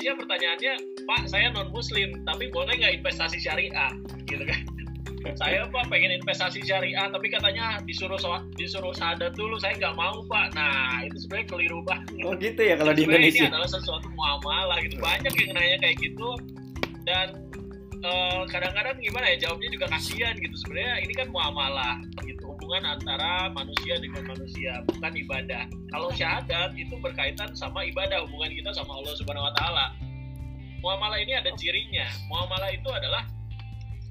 Indonesia pertanyaannya Pak saya non Muslim tapi boleh nggak investasi syariah? Gitu kan. Saya pak pengen investasi syariah tapi katanya disuruh disuruh syahadat dulu saya nggak mau pak. Nah itu sebenarnya keliru banget. Oh gitu ya kalau di Indonesia ini adalah sesuatu muamalah gitu. Banyak yang nanya kayak gitu. Dan kadang kadang-kadang gimana ya jawabnya juga kasihan gitu. Sebenarnya ini kan muamalah gitu. Hubungan antara manusia dengan manusia bukan ibadah. Kalau syahadat itu berkaitan sama ibadah hubungan kita sama Allah Subhanahu Wa Taala. Muamalah ini ada cirinya. Muamalah itu adalah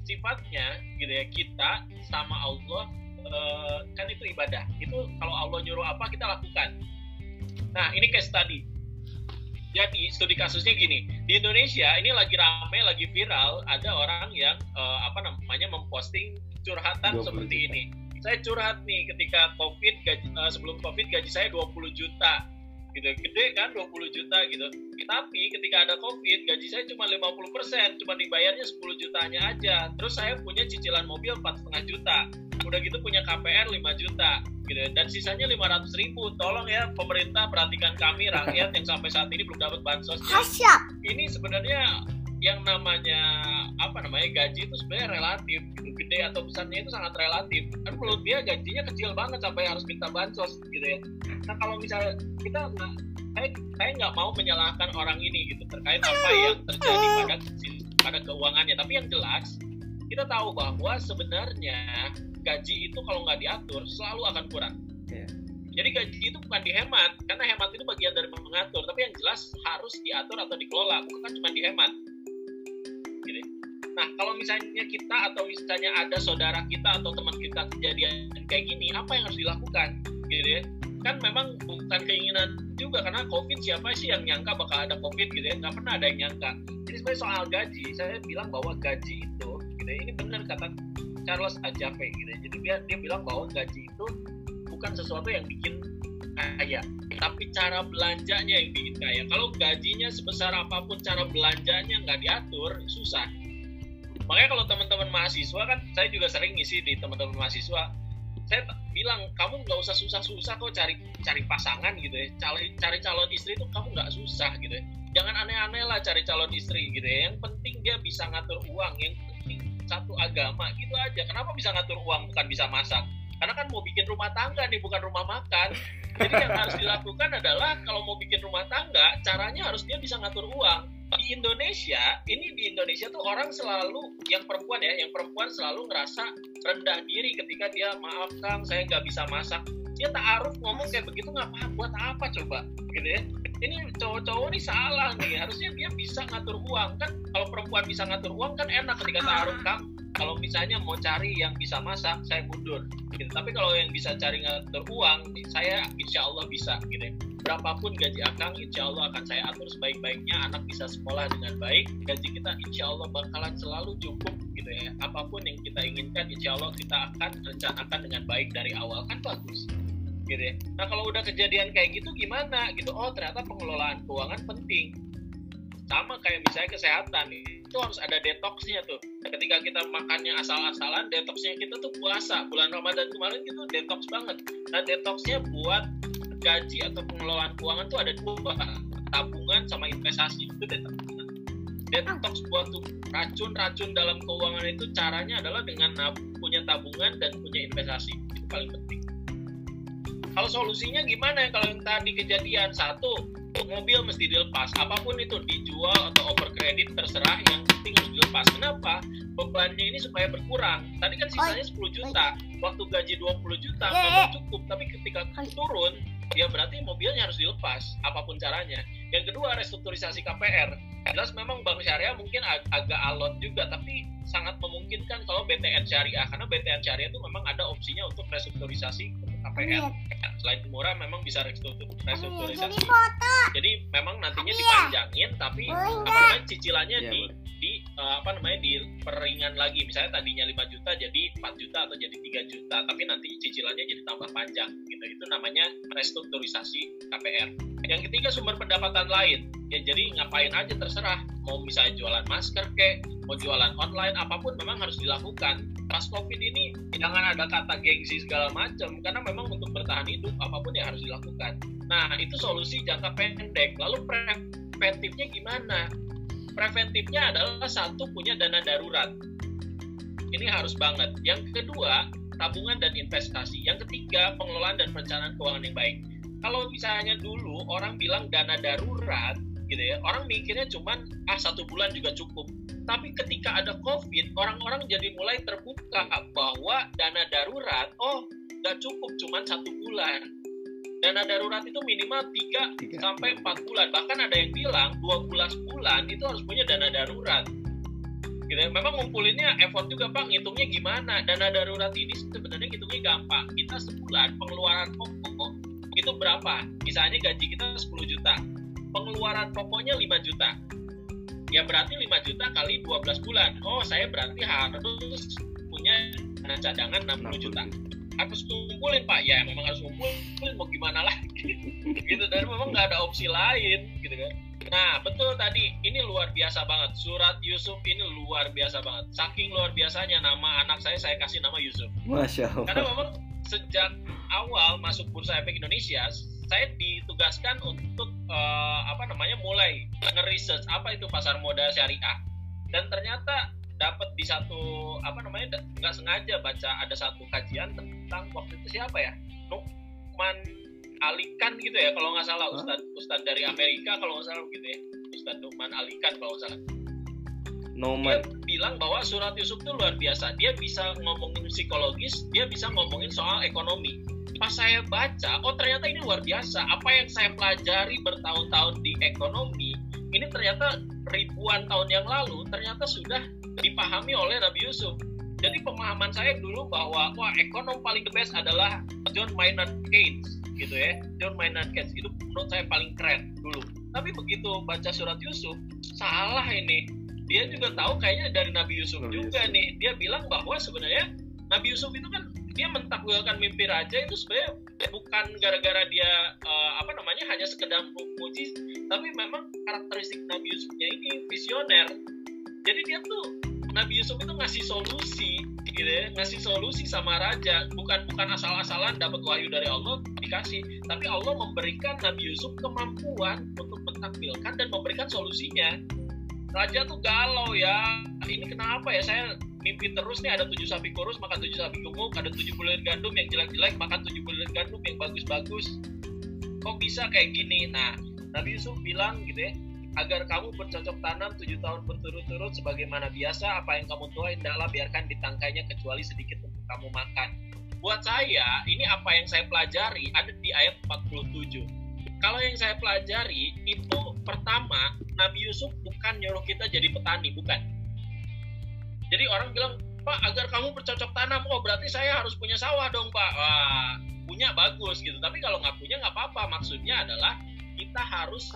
sifatnya gitu ya kita sama Allah uh, kan itu ibadah. Itu kalau Allah nyuruh apa kita lakukan. Nah ini case study jadi studi kasusnya gini. Di Indonesia ini lagi rame lagi viral ada orang yang uh, apa namanya memposting curhatan seperti ini. Saya curhat nih ketika covid gaji, uh, sebelum covid gaji saya 20 juta. Gitu gede kan 20 juta gitu. Tapi ketika ada covid gaji saya cuma 50 persen cuma dibayarnya 10 jutanya aja. Terus saya punya cicilan mobil 4,5 juta udah gitu punya KPR 5 juta gitu. Dan sisanya 500 ribu. Tolong ya pemerintah perhatikan kami rakyat yang sampai saat ini belum dapat bansos. Ini sebenarnya yang namanya apa namanya gaji itu sebenarnya relatif. Gitu. gede atau besarnya itu sangat relatif. Kan menurut dia gajinya kecil banget sampai harus minta bansos gitu ya. Nah kalau misalnya kita nggak saya saya nggak mau menyalahkan orang ini gitu. Terkait apa yang terjadi pada pada keuangannya. Tapi yang jelas kita tahu bahwa sebenarnya gaji itu kalau nggak diatur selalu akan kurang yeah. Jadi gaji itu bukan dihemat, karena hemat itu bagian dari mengatur, tapi yang jelas harus diatur atau dikelola, bukan cuma dihemat. Nah, kalau misalnya kita atau misalnya ada saudara kita atau teman kita kejadian kayak gini, apa yang harus dilakukan? Gitu ya. Kan memang bukan keinginan juga karena COVID siapa sih yang nyangka bakal ada COVID gitu ya? Nggak pernah ada yang nyangka. Jadi sebenarnya soal gaji, saya bilang bahwa gaji itu, gitu ya, ini benar kata Charles Ajape gitu. Jadi dia dia bilang bahwa gaji itu bukan sesuatu yang bikin kaya, tapi cara belanjanya yang bikin kaya. Kalau gajinya sebesar apa pun cara belanjanya nggak diatur, susah makanya kalau teman-teman mahasiswa kan saya juga sering ngisi di teman-teman mahasiswa saya bilang kamu nggak usah susah-susah kok cari cari pasangan gitu ya cari cari calon istri itu kamu nggak susah gitu ya jangan aneh-aneh lah cari calon istri gitu ya yang penting dia bisa ngatur uang yang satu agama gitu aja. Kenapa bisa ngatur uang bukan bisa masak? Karena kan mau bikin rumah tangga nih bukan rumah makan. Jadi yang harus dilakukan adalah kalau mau bikin rumah tangga caranya harus dia bisa ngatur uang di Indonesia ini di Indonesia tuh orang selalu yang perempuan ya yang perempuan selalu ngerasa rendah diri ketika dia maaf kang saya nggak bisa masak. Dia taaruf ngomong kayak begitu nggak apa buat apa coba? Gitu ya. Ini cowok-cowok ini salah nih harusnya dia bisa ngatur uang. Kan kalau perempuan bisa ngatur uang kan enak ketika taaruf kang. Kalau misalnya mau cari yang bisa masak saya mundur. Gitu. tapi kalau yang bisa cari ngatur uang saya insya Allah bisa gitu ya berapapun gaji akang insya Allah akan saya atur sebaik-baiknya anak bisa sekolah dengan baik gaji kita insya Allah bakalan selalu cukup gitu ya. Apa pun yang kita inginkan insya Allah kita akan rencanakan dengan baik dari awal. Kan bagus gitu ya. Nah kalau udah kejadian kayak gitu gimana? Gitu. Oh ternyata pengelolaan keuangan penting. Sama kayak misalnya kesehatan itu harus ada detoxnya tuh. Ketika kita makannya asal-asalan detoxnya kita tuh puasa. Bulan Ramadan kemarin itu detox banget. Nah detoxnya buat gaji atau pengelolaan keuangan tuh ada dua. Tabungan sama investasi itu detox detox buat tuh racun-racun dalam keuangan itu caranya adalah dengan punya tabungan dan punya investasi. Itu paling penting. Kalau solusinya gimana? Kalau yang tadi kejadian satu mobil mesti dilepas. Apa pun itu dijual atau over kredit terserah yang penting harus dilepas. Kenapa? Bebannya ini supaya berkurang. Tadi kan sisanya 10 juta. waktu gaji 20 juta memang cukup. Tapi ketika turun ya berarti mobilnya harus dilepas apa pun caranya. Yang kedua restrukturisasi KPR jelas memang bank syariah mungkin ag agak alot juga tapi sangat memungkinkan kalau BTN syariah karena BTN syariah itu memang ada opsinya untuk restrukturisasi KPR selain murah memang bisa restrukturisasi. Jadi memang nantinya dipanjangin tapi apa namanya cicilannya iya, di di uh, apa namanya di peringan lagi. Misalnya tadinya 5 juta jadi 4 juta atau jadi 3 juta tapi nanti cicilannya jadi tambah panjang gitu. Itu namanya restrukturisasi KPR yang ketiga sumber pendapatan lain ya jadi ngapain aja terserah. Mau misalnya jualan masker kek mau jualan online apa pun memang harus dilakukan. Pas covid ini jangan ada kata gengsi segala macam karena memang untuk bertahan hidup apa pun yang harus dilakukan. Nah itu solusi jangka pendek. Lalu pre preventifnya gimana? Preventifnya adalah satu punya dana darurat. Ini harus banget. Yang kedua tabungan dan investasi. Yang ketiga pengelolaan dan perencanaan keuangan yang baik. Kalau misalnya dulu orang bilang dana darurat gitu ya. Orang mikirnya cuman ah satu bulan juga cukup. Tapi ketika ada covid orang-orang jadi mulai terbuka bahwa dana darurat oh nggak cukup cuman satu bulan. Dana darurat itu minimal 3, sampai 4 bulan. Bahkan ada yang bilang 12 bulan itu harus punya dana darurat. Gitu ya. memang ngumpulinnya effort juga pak ngitungnya gimana? Dana darurat ini sebenarnya ngitungnya gampang. Kita sebulan pengeluaran pokok itu berapa? Misalnya gaji kita 10 juta pengeluaran pokoknya 5 juta. Ya berarti 5 juta kali 12 bulan. Oh saya berarti harus punya dana cadangan 60 juta. Harus ngumpulin pak. Ya memang harus ngumpulin. Mau gimana lagi? Gitu. Dan memang nggak ada opsi lain gitu kan. Nah betul tadi. Ini luar biasa banget. Surat Yusuf ini luar biasa banget. Saking luar biasanya nama anak saya saya kasih nama Yusuf. Masya Allah. karena memang sejak awal masuk bursa efek Indonesia saya ditugaskan untuk uh, apa namanya mulai nge-research apa itu pasar modal syariah. Dan ternyata dapat di satu apa namanya nggak sengaja baca ada satu kajian tentang waktu itu siapa ya? Nukman Alikan gitu ya kalau nggak salah Ustadz Ustadz dari Amerika kalau nggak salah gitu ya. Ustadz Nukman Alikan kalau nggak salah Noman. Dia bilang bahwa surat Yusuf itu luar biasa. Dia bisa ngomongin psikologis, dia bisa ngomongin soal ekonomi. Pas saya baca, oh ternyata ini luar biasa. Apa yang saya pelajari bertahun-tahun di ekonomi, ini ternyata ribuan tahun yang lalu ternyata sudah dipahami oleh Nabi Yusuf. Jadi pemahaman saya dulu bahwa wah ekonom paling the best adalah John Maynard Keynes gitu ya. John Maynard Keynes itu menurut saya paling keren dulu. Tapi begitu baca surat Yusuf, salah ini. Dia juga tahu kayaknya dari Nabi Yusuf Nabi juga Yusuf. nih. Dia bilang bahwa sebenarnya Nabi Yusuf itu kan dia mentakwilkan mimpi raja itu sebenarnya bukan gara-gara dia uh, apa namanya hanya sekedar muji tapi memang karakteristik Nabi Yusufnya ini visioner. Jadi dia tuh Nabi Yusuf itu ngasih solusi gitu ya. Ngasih solusi sama raja. Bukan bukan asal-asalan dapat wahyu dari Allah dikasih. Tapi Allah memberikan Nabi Yusuf kemampuan untuk mentampilkan dan memberikan solusinya raja tuh galau ya. Ini kenapa ya? Saya mimpi terus nih ada tujuh sapi kurus makan tujuh sapi gemuk ada tujuh bulir gandum yang jelek-jelek makan tujuh bulir gandum yang bagus-bagus. Kok bisa kayak gini? Nah Nabi Yusuf bilang gitu ya agar kamu bercocok tanam tujuh tahun berturut-turut sebagaimana biasa apa yang kamu tuai hendaklah biarkan ditangkainya kecuali sedikit untuk kamu makan. Buat saya ini apa yang saya pelajari ada di ayat 47 kalau yang saya pelajari itu pertama Nabi Yusuf bukan nyuruh kita jadi petani bukan. Jadi orang bilang Pak agar kamu bercocok tanam oh berarti saya harus punya sawah dong Pak. Wah, punya bagus gitu. Tapi kalau nggak punya nggak apa-apa. Maksudnya adalah kita harus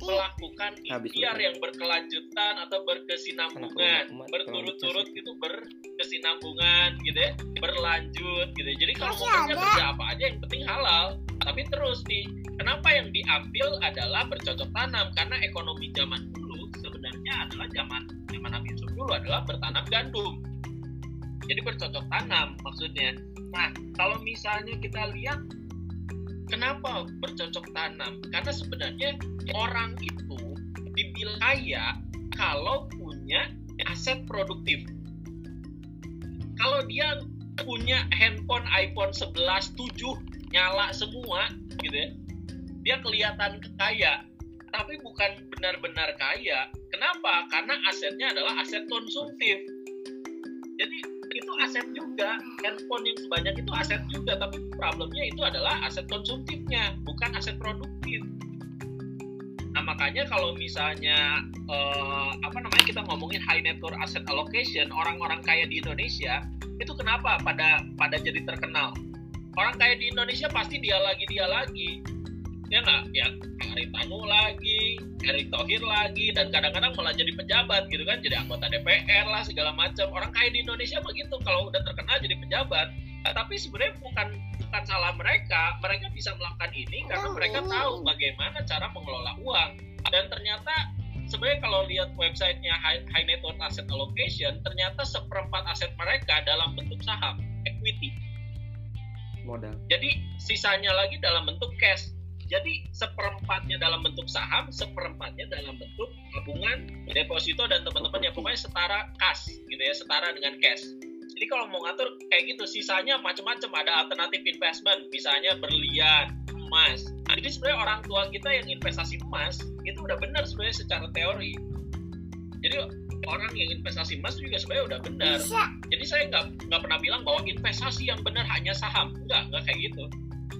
melakukan ikhtiar yang berkelanjutan atau berkesinambungan. Berturut-turut itu berkesinambungan gitu ya. Berlanjut gitu ya. jadi kalau mau kerja kerja apa aja yang penting halal tapi terus nih kenapa yang diambil adalah bercocok tanam karena ekonomi zaman dulu sebenarnya adalah zaman zaman Nabi Yusuf dulu adalah bertanam gandum jadi bercocok tanam maksudnya nah kalau misalnya kita lihat Kenapa bercocok tanam? Karena sebenarnya orang itu dibilang kaya kalau punya aset produktif. Kalau dia punya handphone iPhone 11 7 nyala semua gitu ya. Dia kelihatan kaya, tapi bukan benar-benar kaya. Kenapa? Karena asetnya adalah aset konsumtif. Jadi itu aset juga handphone yang sebanyak itu aset juga tapi problemnya itu adalah aset konsumtifnya bukan aset produktif nah makanya kalau misalnya uh, apa namanya kita ngomongin high net worth asset allocation orang-orang kaya di Indonesia itu kenapa pada pada jadi terkenal orang kaya di Indonesia pasti dia lagi dia lagi. Ya nggak? Ya Haritanu lagi Erick Thohir lagi dan kadang-kadang malah jadi pejabat gitu kan jadi anggota DPR lah segala macam. Orang kaya di Indonesia begitu kalau udah terkenal jadi pejabat. Nah, tapi sebenarnya bukan bukan salah mereka. Mereka bisa melakukan ini karena mereka tahu bagaimana cara mengelola uang. Dan ternyata sebenarnya kalau lihat websitenya High, High Net Worth Asset Allocation ternyata seperempat aset mereka dalam bentuk saham equity modal. Jadi sisanya lagi dalam bentuk cash. Jadi seperempatnya dalam bentuk saham seperempatnya dalam bentuk tabungan deposito dan teman-teman ya pokoknya setara kas gitu ya setara dengan cash. Jadi kalau mau ngatur kayak gitu. Sisanya macam-macam ada alternatif investment. Misalnya berlian emas. Nah, jadi sebenarnya orang tua kita yang investasi emas itu udah benar sebenarnya secara teori. Jadi orang yang investasi emas juga sebenarnya udah benar. Jadi saya nggak nggak pernah bilang bahwa investasi yang benar hanya saham, nggak nggak kayak gitu.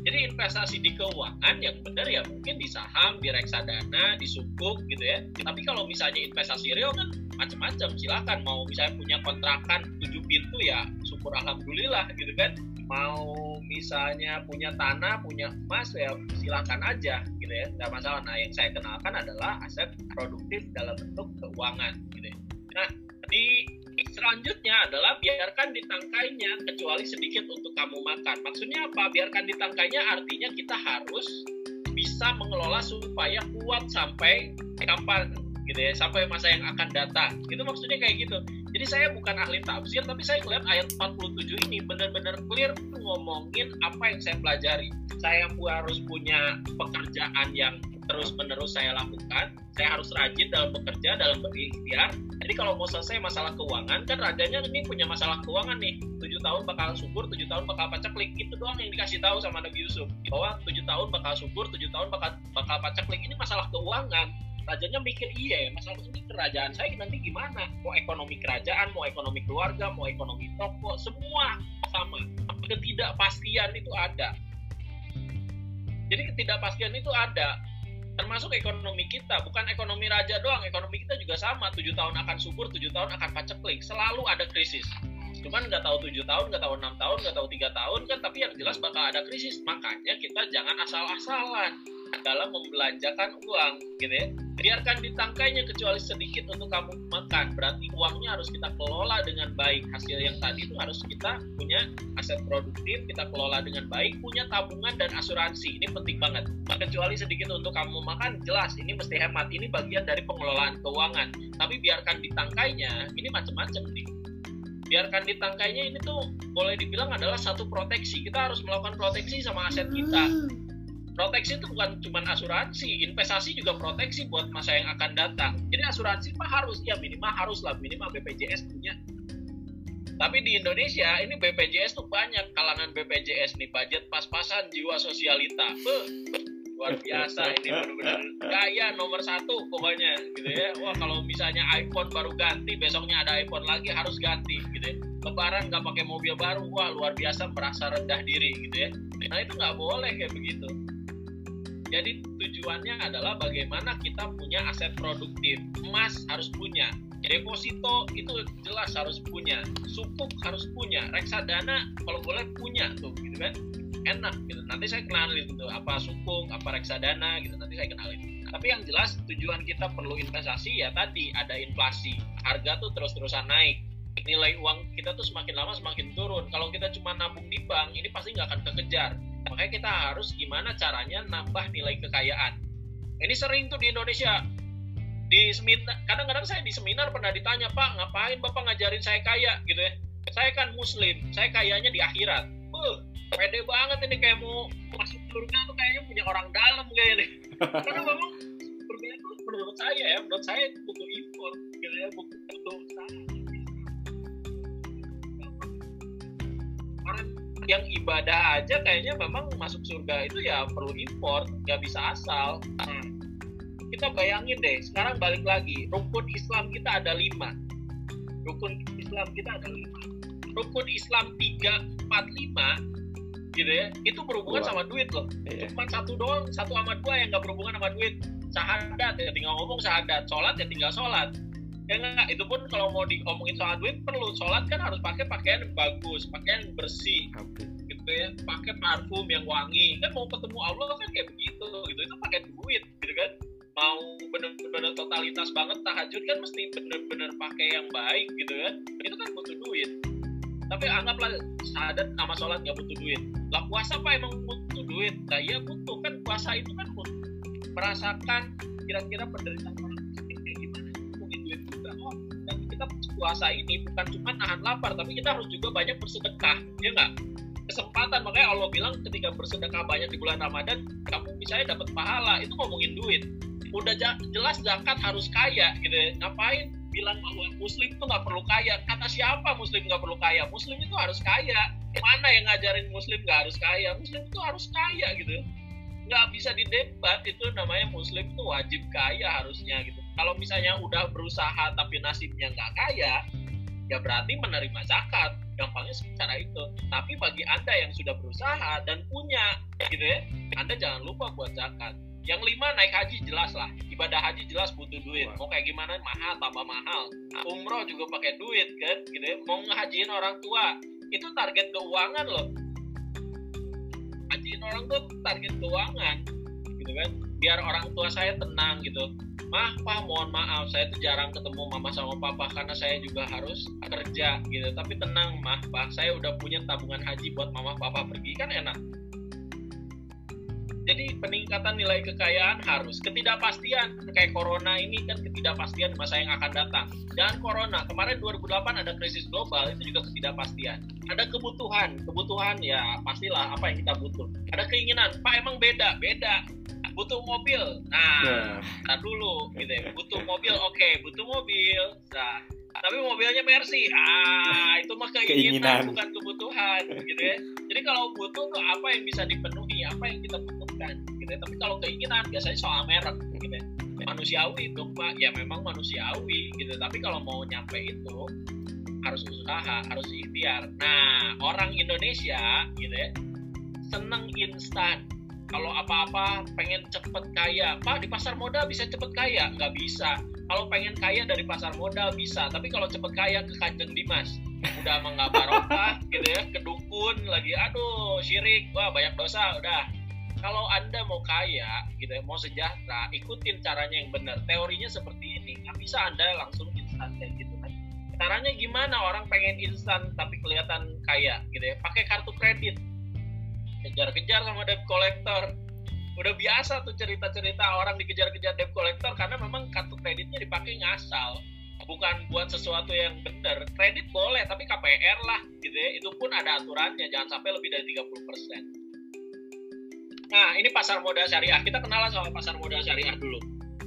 Jadi investasi di keuangan yang benar ya mungkin di saham, di reksadana, di sukuk gitu ya. Tapi kalau misalnya investasi real kan macam-macam. Silakan mau misalnya punya kontrakan tujuh pintu ya syukur alhamdulillah gitu kan. Mau misalnya punya tanah, punya emas ya silakan aja gitu ya. Nggak masalah. Nah yang saya kenalkan adalah aset produktif dalam bentuk keuangan gitu ya. Nah, di selanjutnya adalah biarkan ditangkainya kecuali sedikit untuk kamu makan. Maksudnya apa? Biarkan ditangkainya artinya kita harus bisa mengelola supaya kuat sampai kapan gitu ya, sampai masa yang akan datang. Itu maksudnya kayak gitu. Jadi saya bukan ahli tafsir, tapi saya melihat ayat 47 ini benar-benar clear ngomongin apa yang saya pelajari. Saya harus punya pekerjaan yang terus menerus saya lakukan saya harus rajin dalam bekerja dalam berikhtiar. Jadi kalau mau selesai masalah keuangan kan rajanya ini punya masalah keuangan nih. Tujuh tahun bakal subur tujuh tahun bakal paceklik. Itu doang yang dikasih tahu sama Nabi Yusuf. Bahwa tujuh tahun bakal subur tujuh tahun bakal bakal paceklik. Ini masalah keuangan. Rajanya mikir iya ya masalah ini kerajaan saya nanti gimana? Mau ekonomi kerajaan mau ekonomi keluarga mau ekonomi toko semua sama. Ketidakpastian itu ada. Jadi ketidakpastian itu ada termasuk ekonomi kita bukan ekonomi raja doang ekonomi kita juga sama. Tujuh tahun akan subur tujuh tahun akan paceklik. Selalu ada krisis. Cuman nggak tahu tujuh tahun nggak tahu enam tahun nggak tahu tiga tahun kan tapi yang jelas bakal ada krisis. Makanya kita jangan asal-asalan dalam membelanjakan uang gitu ya. Biarkan ditangkainya kecuali sedikit untuk kamu makan. Berarti uangnya harus kita kelola dengan baik. Hasil yang tadi itu harus kita punya aset produktif kita kelola dengan baik punya tabungan dan asuransi. Ini penting banget. Kecuali sedikit untuk kamu makan jelas ini mesti hemat. Ini bagian dari pengelolaan keuangan. Tapi biarkan ditangkainya ini macam-macam nih. Biarkan ditangkainya ini tuh boleh dibilang adalah satu proteksi. Kita harus melakukan proteksi sama aset kita. Hmm proteksi itu bukan cuma asuransi, investasi juga proteksi buat masa yang akan datang. Jadi asuransi mah harus ya minimal harus lah minimal BPJS punya. Tapi di Indonesia ini BPJS tuh banyak kalangan BPJS nih budget pas-pasan jiwa sosialita. Beuh, luar biasa ini benar-benar gaya nomor satu pokoknya gitu ya. Wah kalau misalnya iPhone baru ganti besoknya ada iPhone lagi harus ganti gitu ya. Lebaran nggak pakai mobil baru, wah luar biasa merasa rendah diri gitu ya. Nah itu nggak boleh kayak begitu jadi tujuannya adalah bagaimana kita punya aset produktif. Emas harus punya, deposito itu jelas harus punya, sukuk harus punya, reksadana kalau boleh punya tuh, gitu kan? Enak gitu. Nanti saya kenalin tuh apa sukuk, apa reksadana gitu. Nanti saya kenalin. Tapi yang jelas tujuan kita perlu investasi ya tadi ada inflasi, harga tuh terus-terusan naik nilai uang kita tuh semakin lama semakin turun. Kalau kita cuma nabung di bank, ini pasti nggak akan kekejar makanya kita harus gimana caranya nambah nilai kekayaan. Ini sering tuh di Indonesia. Di seminar kadang-kadang saya di seminar pernah ditanya pak ngapain bapak ngajarin saya kaya? Gitu ya. Saya kan muslim saya kayanya di akhirat. Uh, pede banget ini kayak mau masuk surga tuh kayaknya punya orang dalam kayak nih. Karena memang itu menurut saya ya menurut saya butuh impor gitu ya butuh, butuh usaha yang ibadah aja kayaknya memang masuk surga itu ya perlu import nggak bisa asal. Hmm. kita bayangin deh sekarang balik lagi rukun Islam kita ada lima. Rukun Islam kita ada lima. Rukun Islam tiga empat lima gitu ya itu berhubungan sama duit loh. Yeah. cuma satu doang satu sama dua yang nggak berhubungan sama duit. Sahadat ya tinggal ngomong sahadat sholat ya tinggal sholat ya enggak itu pun kalau mau diomongin soal duit perlu. Sholat kan harus pakai pakaian yang bagus pakaian yang bersih. Okay. gitu ya pakai parfum yang wangi. Kan mau ketemu Allah kan kayak begitu gitu. Itu pakai duit gitu kan. Mau bener-bener totalitas banget tahajud kan mesti bener-bener pakai yang baik gitu kan. Itu kan butuh duit. Tapi anggaplah sadat sama sholat nggak butuh duit. Lah puasa apa emang butuh duit? Nah iya butuh kan puasa itu kan merasakan kira-kira penderitaan puasa ini bukan cuma nahan lapar tapi kita harus juga banyak bersedekah ya nggak? Kesempatan makanya Allah bilang ketika bersedekah banyak di bulan Ramadan kamu misalnya dapat pahala itu ngomongin duit. Udah jelas zakat harus kaya gitu ya. ngapain bilang bahwa muslim itu nggak perlu kaya? Kata siapa muslim nggak perlu kaya? Muslim itu harus kaya. Mana yang ngajarin muslim nggak harus kaya? Muslim itu harus kaya gitu nggak bisa didebat itu namanya muslim itu wajib kaya harusnya gitu kalau misalnya udah berusaha tapi nasibnya nggak kaya ya berarti menerima zakat. Gampangnya secara itu. Tapi bagi anda yang sudah berusaha dan punya gitu ya anda jangan lupa buat zakat. Yang lima naik haji jelas lah. Ibadah haji jelas butuh duit. Mau kayak gimana? Mahal tambah mahal. Umroh juga pakai duit kan? Gitu ya. Mau ngehajiin orang tua. Itu target keuangan loh. Hajiin orang tuh target keuangan gitu kan biar orang tua saya tenang gitu. Mah pak mohon maaf saya tuh jarang ketemu mama sama papa karena saya juga harus kerja gitu. Tapi tenang mah pak saya udah punya tabungan haji buat mama papa pergi kan enak. Jadi peningkatan nilai kekayaan harus. Ketidakpastian kayak corona ini kan ketidakpastian masa yang akan datang. Dan corona kemarin 2008 ada krisis global itu juga ketidakpastian. Ada kebutuhan kebutuhan ya pastilah apa yang kita butuh. Ada keinginan pak emang beda beda butuh mobil. Nah yeah. nah dulu gitu ya. Butuh mobil oke okay, butuh mobil. Nah tapi mobilnya Mercy. Ah itu mah keinginan, keinginan. bukan kebutuhan gitu ya. Jadi kalau butuh tuh apa yang bisa dipenuhi apa yang kita butuhkan gitu ya. Tapi kalau keinginan biasanya soal merek gitu ya. Manusiawi itu pak ya memang manusiawi gitu. Tapi kalau mau nyampe itu harus usaha harus ikhtiar. Nah orang Indonesia gitu ya seneng instan kalau apa-apa pengen cepet kaya. Pak di pasar modal bisa cepet kaya? Nggak bisa. Kalau pengen kaya dari pasar modal bisa. Tapi kalau cepet kaya ke kanjeng dimas. Udah emang nggak barokah gitu ya kedukun lagi. Aduh syirik. Wah banyak dosa udah. Kalau anda mau kaya gitu ya mau sejahtera ikutin caranya yang benar. Teorinya seperti ini. Nggak bisa anda langsung instan kayak gitu kan. Caranya gimana? Orang pengen instan tapi kelihatan kaya gitu ya. Pakai kartu kredit kejar-kejar sama debt collector. Udah biasa tuh cerita-cerita orang dikejar-kejar debt collector karena memang kartu kreditnya dipakai ngasal. Bukan buat sesuatu yang benar kredit boleh tapi KPR lah gitu ya. Itu pun ada aturannya jangan sampai lebih dari 30% nah ini pasar modal syariah. Kita kenalan sama pasar modal syariah dulu.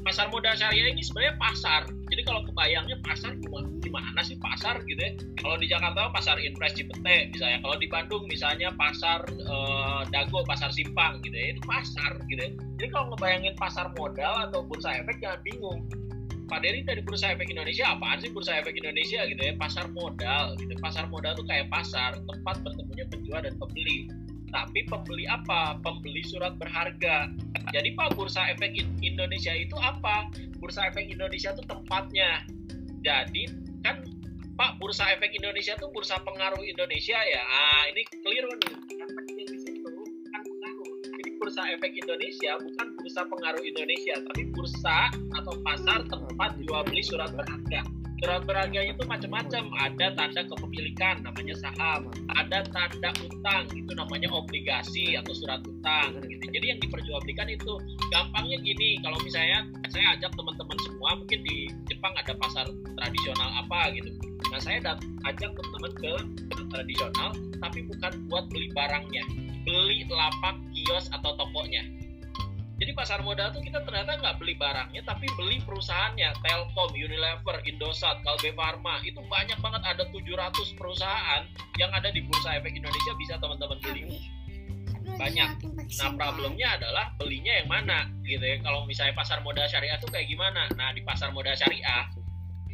Pasar modal syariah ini sebenarnya pasar. Jadi kalau kebayangnya pasar di mana sih pasar gitu ya? Kalau di Jakarta pasar Impres Cipete misalnya, kalau di Bandung misalnya pasar eh, Dago, pasar Simpang gitu ya, itu pasar gitu ya. Jadi kalau ngebayangin pasar modal atau bursa efek jangan bingung. Pak Dery dari Bursa Efek Indonesia apaan sih Bursa Efek Indonesia gitu ya pasar modal gitu pasar modal tuh kayak pasar tempat bertemunya penjual dan pembeli tapi pembeli apa pembeli surat berharga jadi Pak Bursa Efek Indonesia itu apa? Bursa Efek Indonesia itu tempatnya. Jadi kan Pak Bursa Efek Indonesia itu bursa pengaruh Indonesia ya. Ah ini keliru nih. di situ kan pengaruh. Jadi Bursa Efek Indonesia bukan bursa pengaruh Indonesia, tapi bursa atau pasar tempat jual beli surat berharga surat berharganya itu macam-macam. Ada tanda kepemilikan namanya saham. Ada tanda utang itu namanya obligasi atau surat utang gitu. Jadi yang diperjualbelikan itu gampangnya gini. Kalau misalnya saya ajak teman-teman semua mungkin di Jepang ada pasar tradisional apa gitu. Nah saya ajak teman-teman ke tradisional tapi bukan buat beli barangnya. Beli lapak kios atau tokonya jadi pasar modal tuh kita ternyata nggak beli barangnya, tapi beli perusahaannya. Telkom, Unilever, Indosat, Kalbe Farma, itu banyak banget ada 700 perusahaan yang ada di Bursa Efek Indonesia bisa teman-teman beli. Banyak. Nah problemnya adalah belinya yang mana gitu ya. Kalau misalnya pasar modal syariah tuh kayak gimana? Nah di pasar modal syariah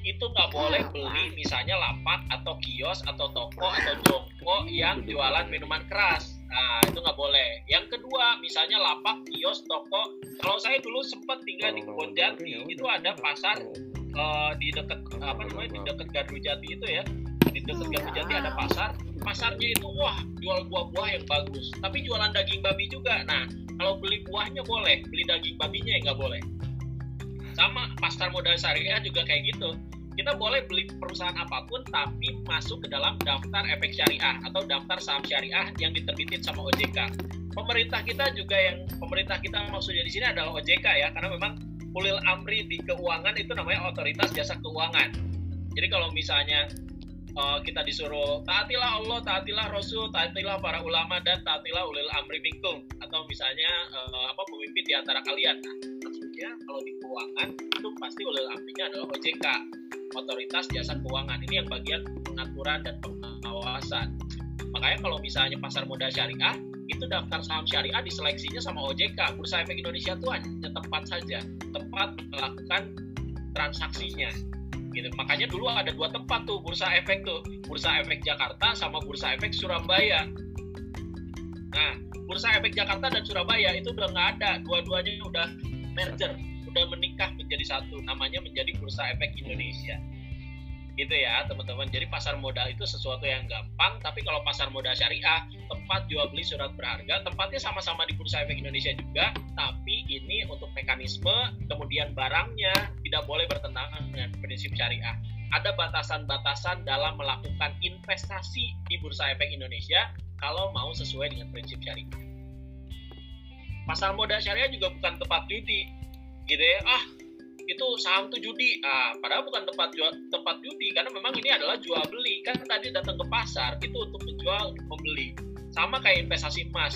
itu nggak boleh beli misalnya lapak atau kios atau toko atau jongko yang jualan minuman keras Nah, itu nggak boleh. Yang kedua, misalnya lapak, kios, toko. Kalau saya dulu sempat tinggal di Kebon Jati, itu ada pasar uh, di dekat apa namanya di dekat Gardu Jati itu ya. Di dekat Gardu Jati ada pasar. Pasarnya itu wah jual buah-buah yang bagus. Tapi jualan daging babi juga. Nah, kalau beli buahnya boleh, beli daging babinya ya nggak boleh. Sama pasar modal syariah juga kayak gitu kita boleh beli perusahaan apa pun tapi masuk ke dalam daftar efek syariah atau daftar saham syariah yang diterbitin sama OJK. Pemerintah kita juga yang pemerintah kita maksudnya di sini adalah OJK ya karena memang ulil amri di keuangan itu namanya otoritas jasa keuangan. Jadi kalau misalnya uh, kita disuruh taatilah Allah, taatilah Rasul, taatilah para ulama dan taatilah ulil amri minkum atau misalnya uh, apa pemimpin di antara kalian. Nah, maksudnya kalau di keuangan itu pasti ulil amrinya adalah OJK, Otoritas Jasa Keuangan. Ini yang bagian pengaturan dan pengawasan. Makanya kalau misalnya pasar modal syariah itu daftar saham syariah diseleksinya sama OJK. Bursa Efek Indonesia itu hanya tempat saja, tempat melakukan transaksinya gitu. Makanya dulu ada dua tempat tuh bursa efek tuh, bursa efek Jakarta sama bursa efek Surabaya. Nah, bursa efek Jakarta dan Surabaya itu udah nggak ada, dua-duanya udah merger, udah menikah menjadi satu, namanya menjadi bursa efek Indonesia. Gitu ya teman-teman. Jadi pasar modal itu sesuatu yang gampang tapi kalau pasar modal syariah tempat jual beli surat berharga tempatnya sama-sama di Bursa Efek Indonesia juga tapi ini untuk mekanisme kemudian barangnya tidak boleh bertentangan dengan prinsip syariah. Ada batasan-batasan dalam melakukan investasi di Bursa Efek Indonesia kalau mau sesuai dengan prinsip syariah. Pasar modal syariah juga bukan tempat judi gitu ya. Ah itu saham tuh judi. Ah padahal bukan tempat jual tempat judi karena memang ini adalah jual beli. Kan tadi datang ke pasar itu untuk menjual membeli. Sama kayak investasi emas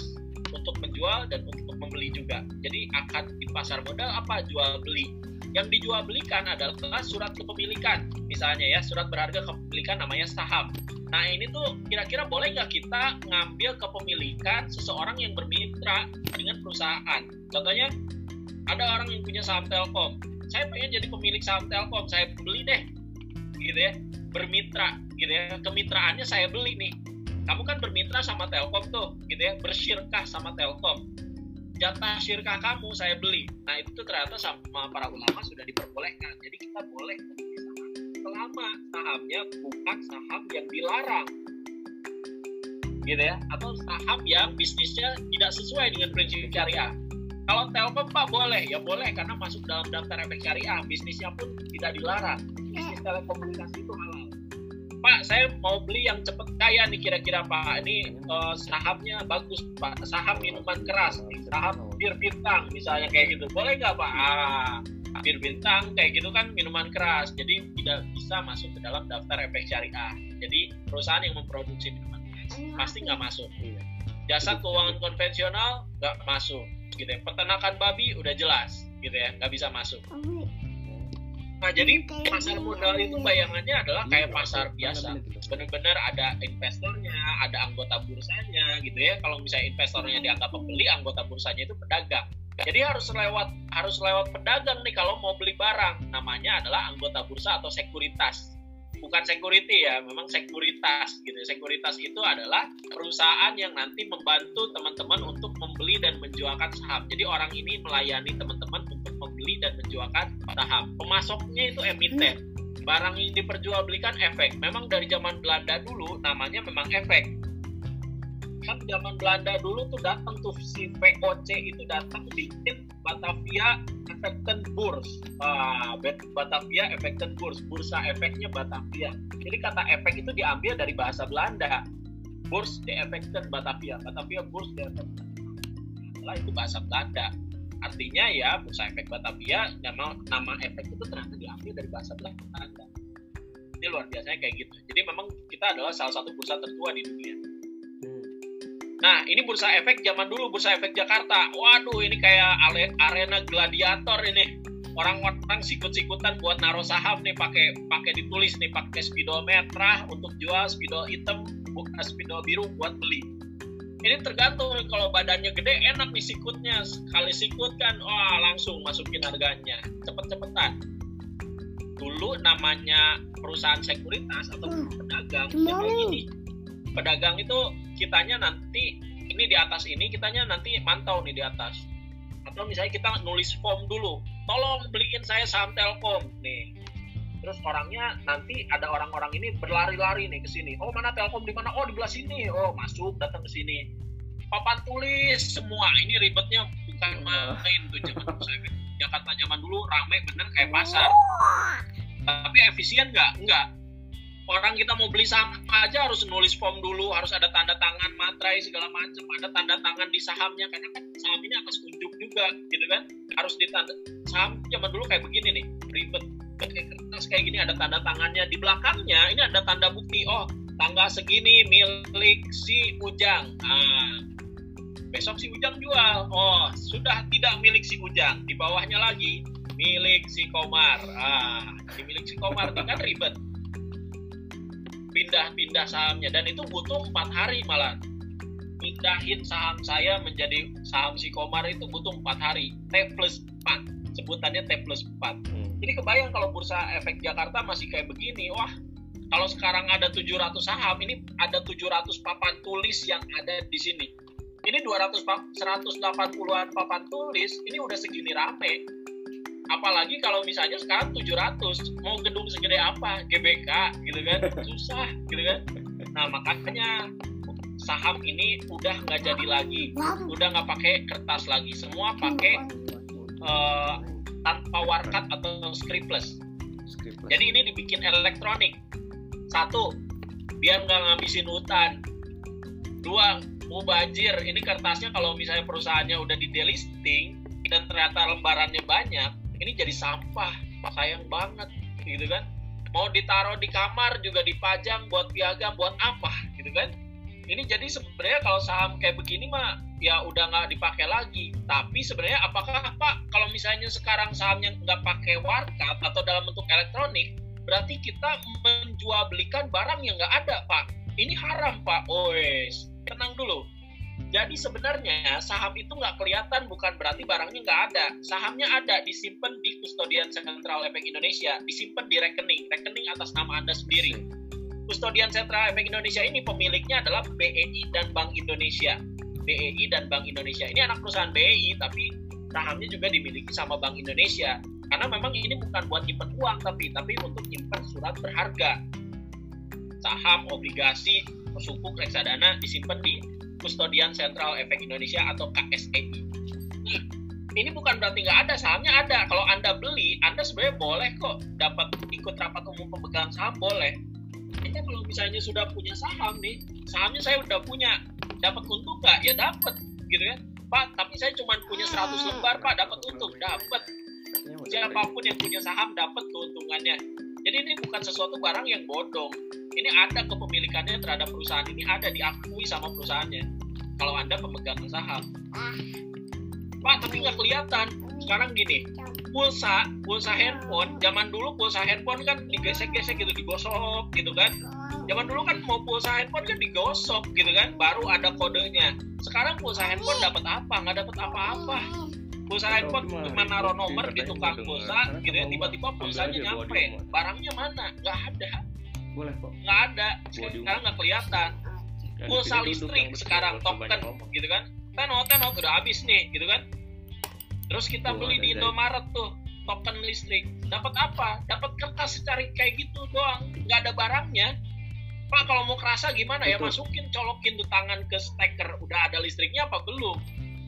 untuk menjual dan untuk membeli juga. Jadi akan di pasar modal apa? Jual beli. Yang dijual belikan adalah surat kepemilikan. Misalnya ya surat berharga kepemilikan namanya saham. Nah ini tuh kira-kira boleh nggak kita ngambil kepemilikan seseorang yang bermitra dengan perusahaan? Contohnya ada orang yang punya saham Telkom. Saya pengen jadi pemilik saham Telkom saya beli deh. Gitu ya. Bermitra gitu ya. Kemitraannya saya beli nih. Kamu kan bermitra sama Telkom tuh gitu ya. Bersyirkah sama Telkom. Jatah syirkah kamu saya beli. Nah itu ternyata sama para ulama sudah diperbolehkan. Jadi kita boleh selama sahamnya bukan saham yang dilarang. Gitu ya. Atau saham yang bisnisnya tidak sesuai dengan prinsip syariah kalau Telkom Pak boleh, ya boleh karena masuk dalam daftar efek syariah, bisnisnya pun tidak dilarang. Bisnis telekomunikasi itu halal. Pak, saya mau beli yang cepet kaya nih kira-kira Pak. Ini uh, sahamnya bagus Pak, saham minuman keras, saham bir bintang misalnya kayak gitu. Boleh nggak Pak? Ah, bir bintang kayak gitu kan minuman keras, jadi tidak bisa masuk ke dalam daftar efek syariah. Jadi perusahaan yang memproduksi minuman keras pasti nggak masuk. Jasa keuangan konvensional nggak masuk gitu ya. Peternakan babi udah jelas gitu ya. Nggak bisa masuk. Nah jadi pasar modal itu bayangannya adalah kayak pasar biasa. Benar-benar ada investornya ada anggota bursanya gitu ya. Kalau misalnya investornya dianggap pembeli anggota bursanya itu pedagang. Jadi harus lewat harus lewat pedagang nih kalau mau beli barang. Namanya adalah anggota bursa atau sekuritas bukan security ya, memang sekuritas gitu. Sekuritas itu adalah perusahaan yang nanti membantu teman-teman untuk membeli dan menjualkan saham. Jadi orang ini melayani teman-teman untuk membeli dan menjualkan saham. Pemasoknya itu emiten. Barang yang diperjualbelikan efek. Memang dari zaman Belanda dulu namanya memang efek kan zaman Belanda dulu tuh datang tuh si VOC itu datang bikin Batavia Effecten Burs. Ah, Batavia Effecten Burs, bursa efeknya Batavia. Jadi kata efek itu diambil dari bahasa Belanda. Burs de Effecten Batavia, Batavia Burs de Effecten. Lah itu bahasa Belanda. Artinya ya bursa efek Batavia nama nama efek itu ternyata diambil dari bahasa Belanda. Ini luar biasanya kayak gitu. Jadi memang kita adalah salah satu bursa tertua di dunia Nah, ini bursa efek zaman dulu, bursa efek Jakarta. Waduh, ini kayak arena gladiator ini. Orang-orang sikut-sikutan buat naruh saham nih pakai pakai ditulis nih pakai merah untuk jual, spidol hitam, bukan spidol biru buat beli. Ini tergantung kalau badannya gede enak nih sikutnya. Sekali sikut kan, wah langsung masukin harganya. Cepet-cepetan. Dulu namanya perusahaan sekuritas atau pedagang, ya kayak gini. Pedagang itu kitanya nanti ini di atas ini kitanya nanti mantau nih di atas. Atau misalnya kita nulis form dulu tolong beliin saya saham Telkom. Nih. Terus orangnya nanti ada orang-orang ini berlari-lari nih ke sini. Oh mana Telkom di mana? Oh di belah sini. Oh masuk datang ke sini. Papan tulis semua ini ribetnya bukan main tuh zaman saya. Jakarta zaman dulu ramai bener kayak pasar. Tapi efisien nggak? Nggak orang kita mau beli saham aja harus nulis form dulu, harus ada tanda tangan materai segala macam, ada tanda tangan di sahamnya karena kan saham ini atas unjuk juga, gitu kan? Harus ditanda saham zaman dulu kayak begini nih, ribet. pakai kertas kayak gini ada tanda tangannya. Di belakangnya ini ada tanda bukti oh tanggal segini milik si Ujang. Nah, besok si Ujang jual. Oh sudah tidak milik si Ujang di bawahnya lagi milik si Komar. Ah milik si Komar kan ribet pindah-pindah sahamnya. Dan itu butuh empat hari malah. Pindahin saham saya menjadi saham si Komar itu butuh empat hari. T plus 4 sebutannya T plus 4 hmm. Jadi kebayang kalau bursa efek Jakarta masih kayak begini, wah kalau sekarang ada 700 saham, ini ada 700 papan tulis yang ada di sini. Ini 200 180-an papan tulis, ini udah segini rame. Apalagi kalau misalnya sekarang 700, mau gedung segede apa? GBK gitu kan, susah gitu kan. Nah makanya saham ini udah nggak jadi lagi, udah nggak pakai kertas lagi, semua pakai uh, tanpa warkat atau scriptless. scriptless. Jadi ini dibikin elektronik. Satu, biar nggak ngabisin hutan. Dua, mau banjir. Ini kertasnya kalau misalnya perusahaannya udah di delisting dan ternyata lembarannya banyak, ini jadi sampah. Sayang banget, gitu kan? Mau ditaruh di kamar juga dipajang buat piagam, buat apa, gitu kan? Ini jadi sebenarnya kalau saham kayak begini mah ya udah nggak dipakai lagi. Tapi sebenarnya apakah Pak kalau misalnya sekarang sahamnya nggak pakai warkat atau dalam bentuk elektronik, berarti kita menjual belikan barang yang nggak ada Pak. Ini haram Pak. Oes, tenang dulu. Jadi sebenarnya saham itu nggak kelihatan bukan berarti barangnya nggak ada. Sahamnya ada, disimpan di Kustodian Sentral Efek Indonesia, disimpan di rekening, rekening atas nama Anda sendiri. Kustodian Sentral Efek Indonesia ini pemiliknya adalah BEI dan Bank Indonesia. BEI dan Bank Indonesia. Ini anak perusahaan BEI tapi sahamnya juga dimiliki sama Bank Indonesia. Karena memang ini bukan buat nyimpen uang tapi tapi untuk nyimpen surat berharga. Saham, obligasi, sukuk, reksadana disimpan di Kustodian Sentral Efek Indonesia atau KSEI. Nah, ini bukan berarti nggak ada sahamnya ada. Kalau anda beli, anda sebenarnya boleh kok dapat ikut rapat umum pemegang saham boleh. Kita kalau misalnya sudah punya saham nih, sahamnya saya udah punya, dapat untung nggak? Ya dapat gitu kan? Pak tapi saya cuma punya 100 lembar pak dapat untung dapat. Siapa pun yang punya saham dapat keuntungannya. Jadi ini bukan sesuatu barang yang bodong ini ada kepemilikannya terhadap perusahaan ini ada diakui sama perusahaannya. Kalau anda pemegang saham. Pak tapi nggak kelihatan. Sekarang gini pulsa pulsa handphone zaman dulu pulsa handphone kan digesek-gesek gitu digosok gitu kan. Zaman dulu kan mau pulsa handphone kan digosok gitu kan baru ada kodenya. Sekarang pulsa handphone dapat apa? Nggak dapat apa-apa. Pulsa handphone cuma naruh nomor di tukang pulsa gitu ya tiba-tiba pulsanya nyampe. barangnya mana? Nggak ada boleh kok nggak ada. Sekarang nggak kelihatan. Pulsa listrik sekarang. token gitu kan? Tenot tenot udah habis nih gitu kan? Terus kita beli di Indomaret tuh token listrik. Dapat apa? Dapat kertas secari kayak gitu doang. Nggak ada barangnya. Pak kalau mau kerasa gimana ya? Masukin colokin tuh tangan ke steker. Udah ada listriknya apa belum?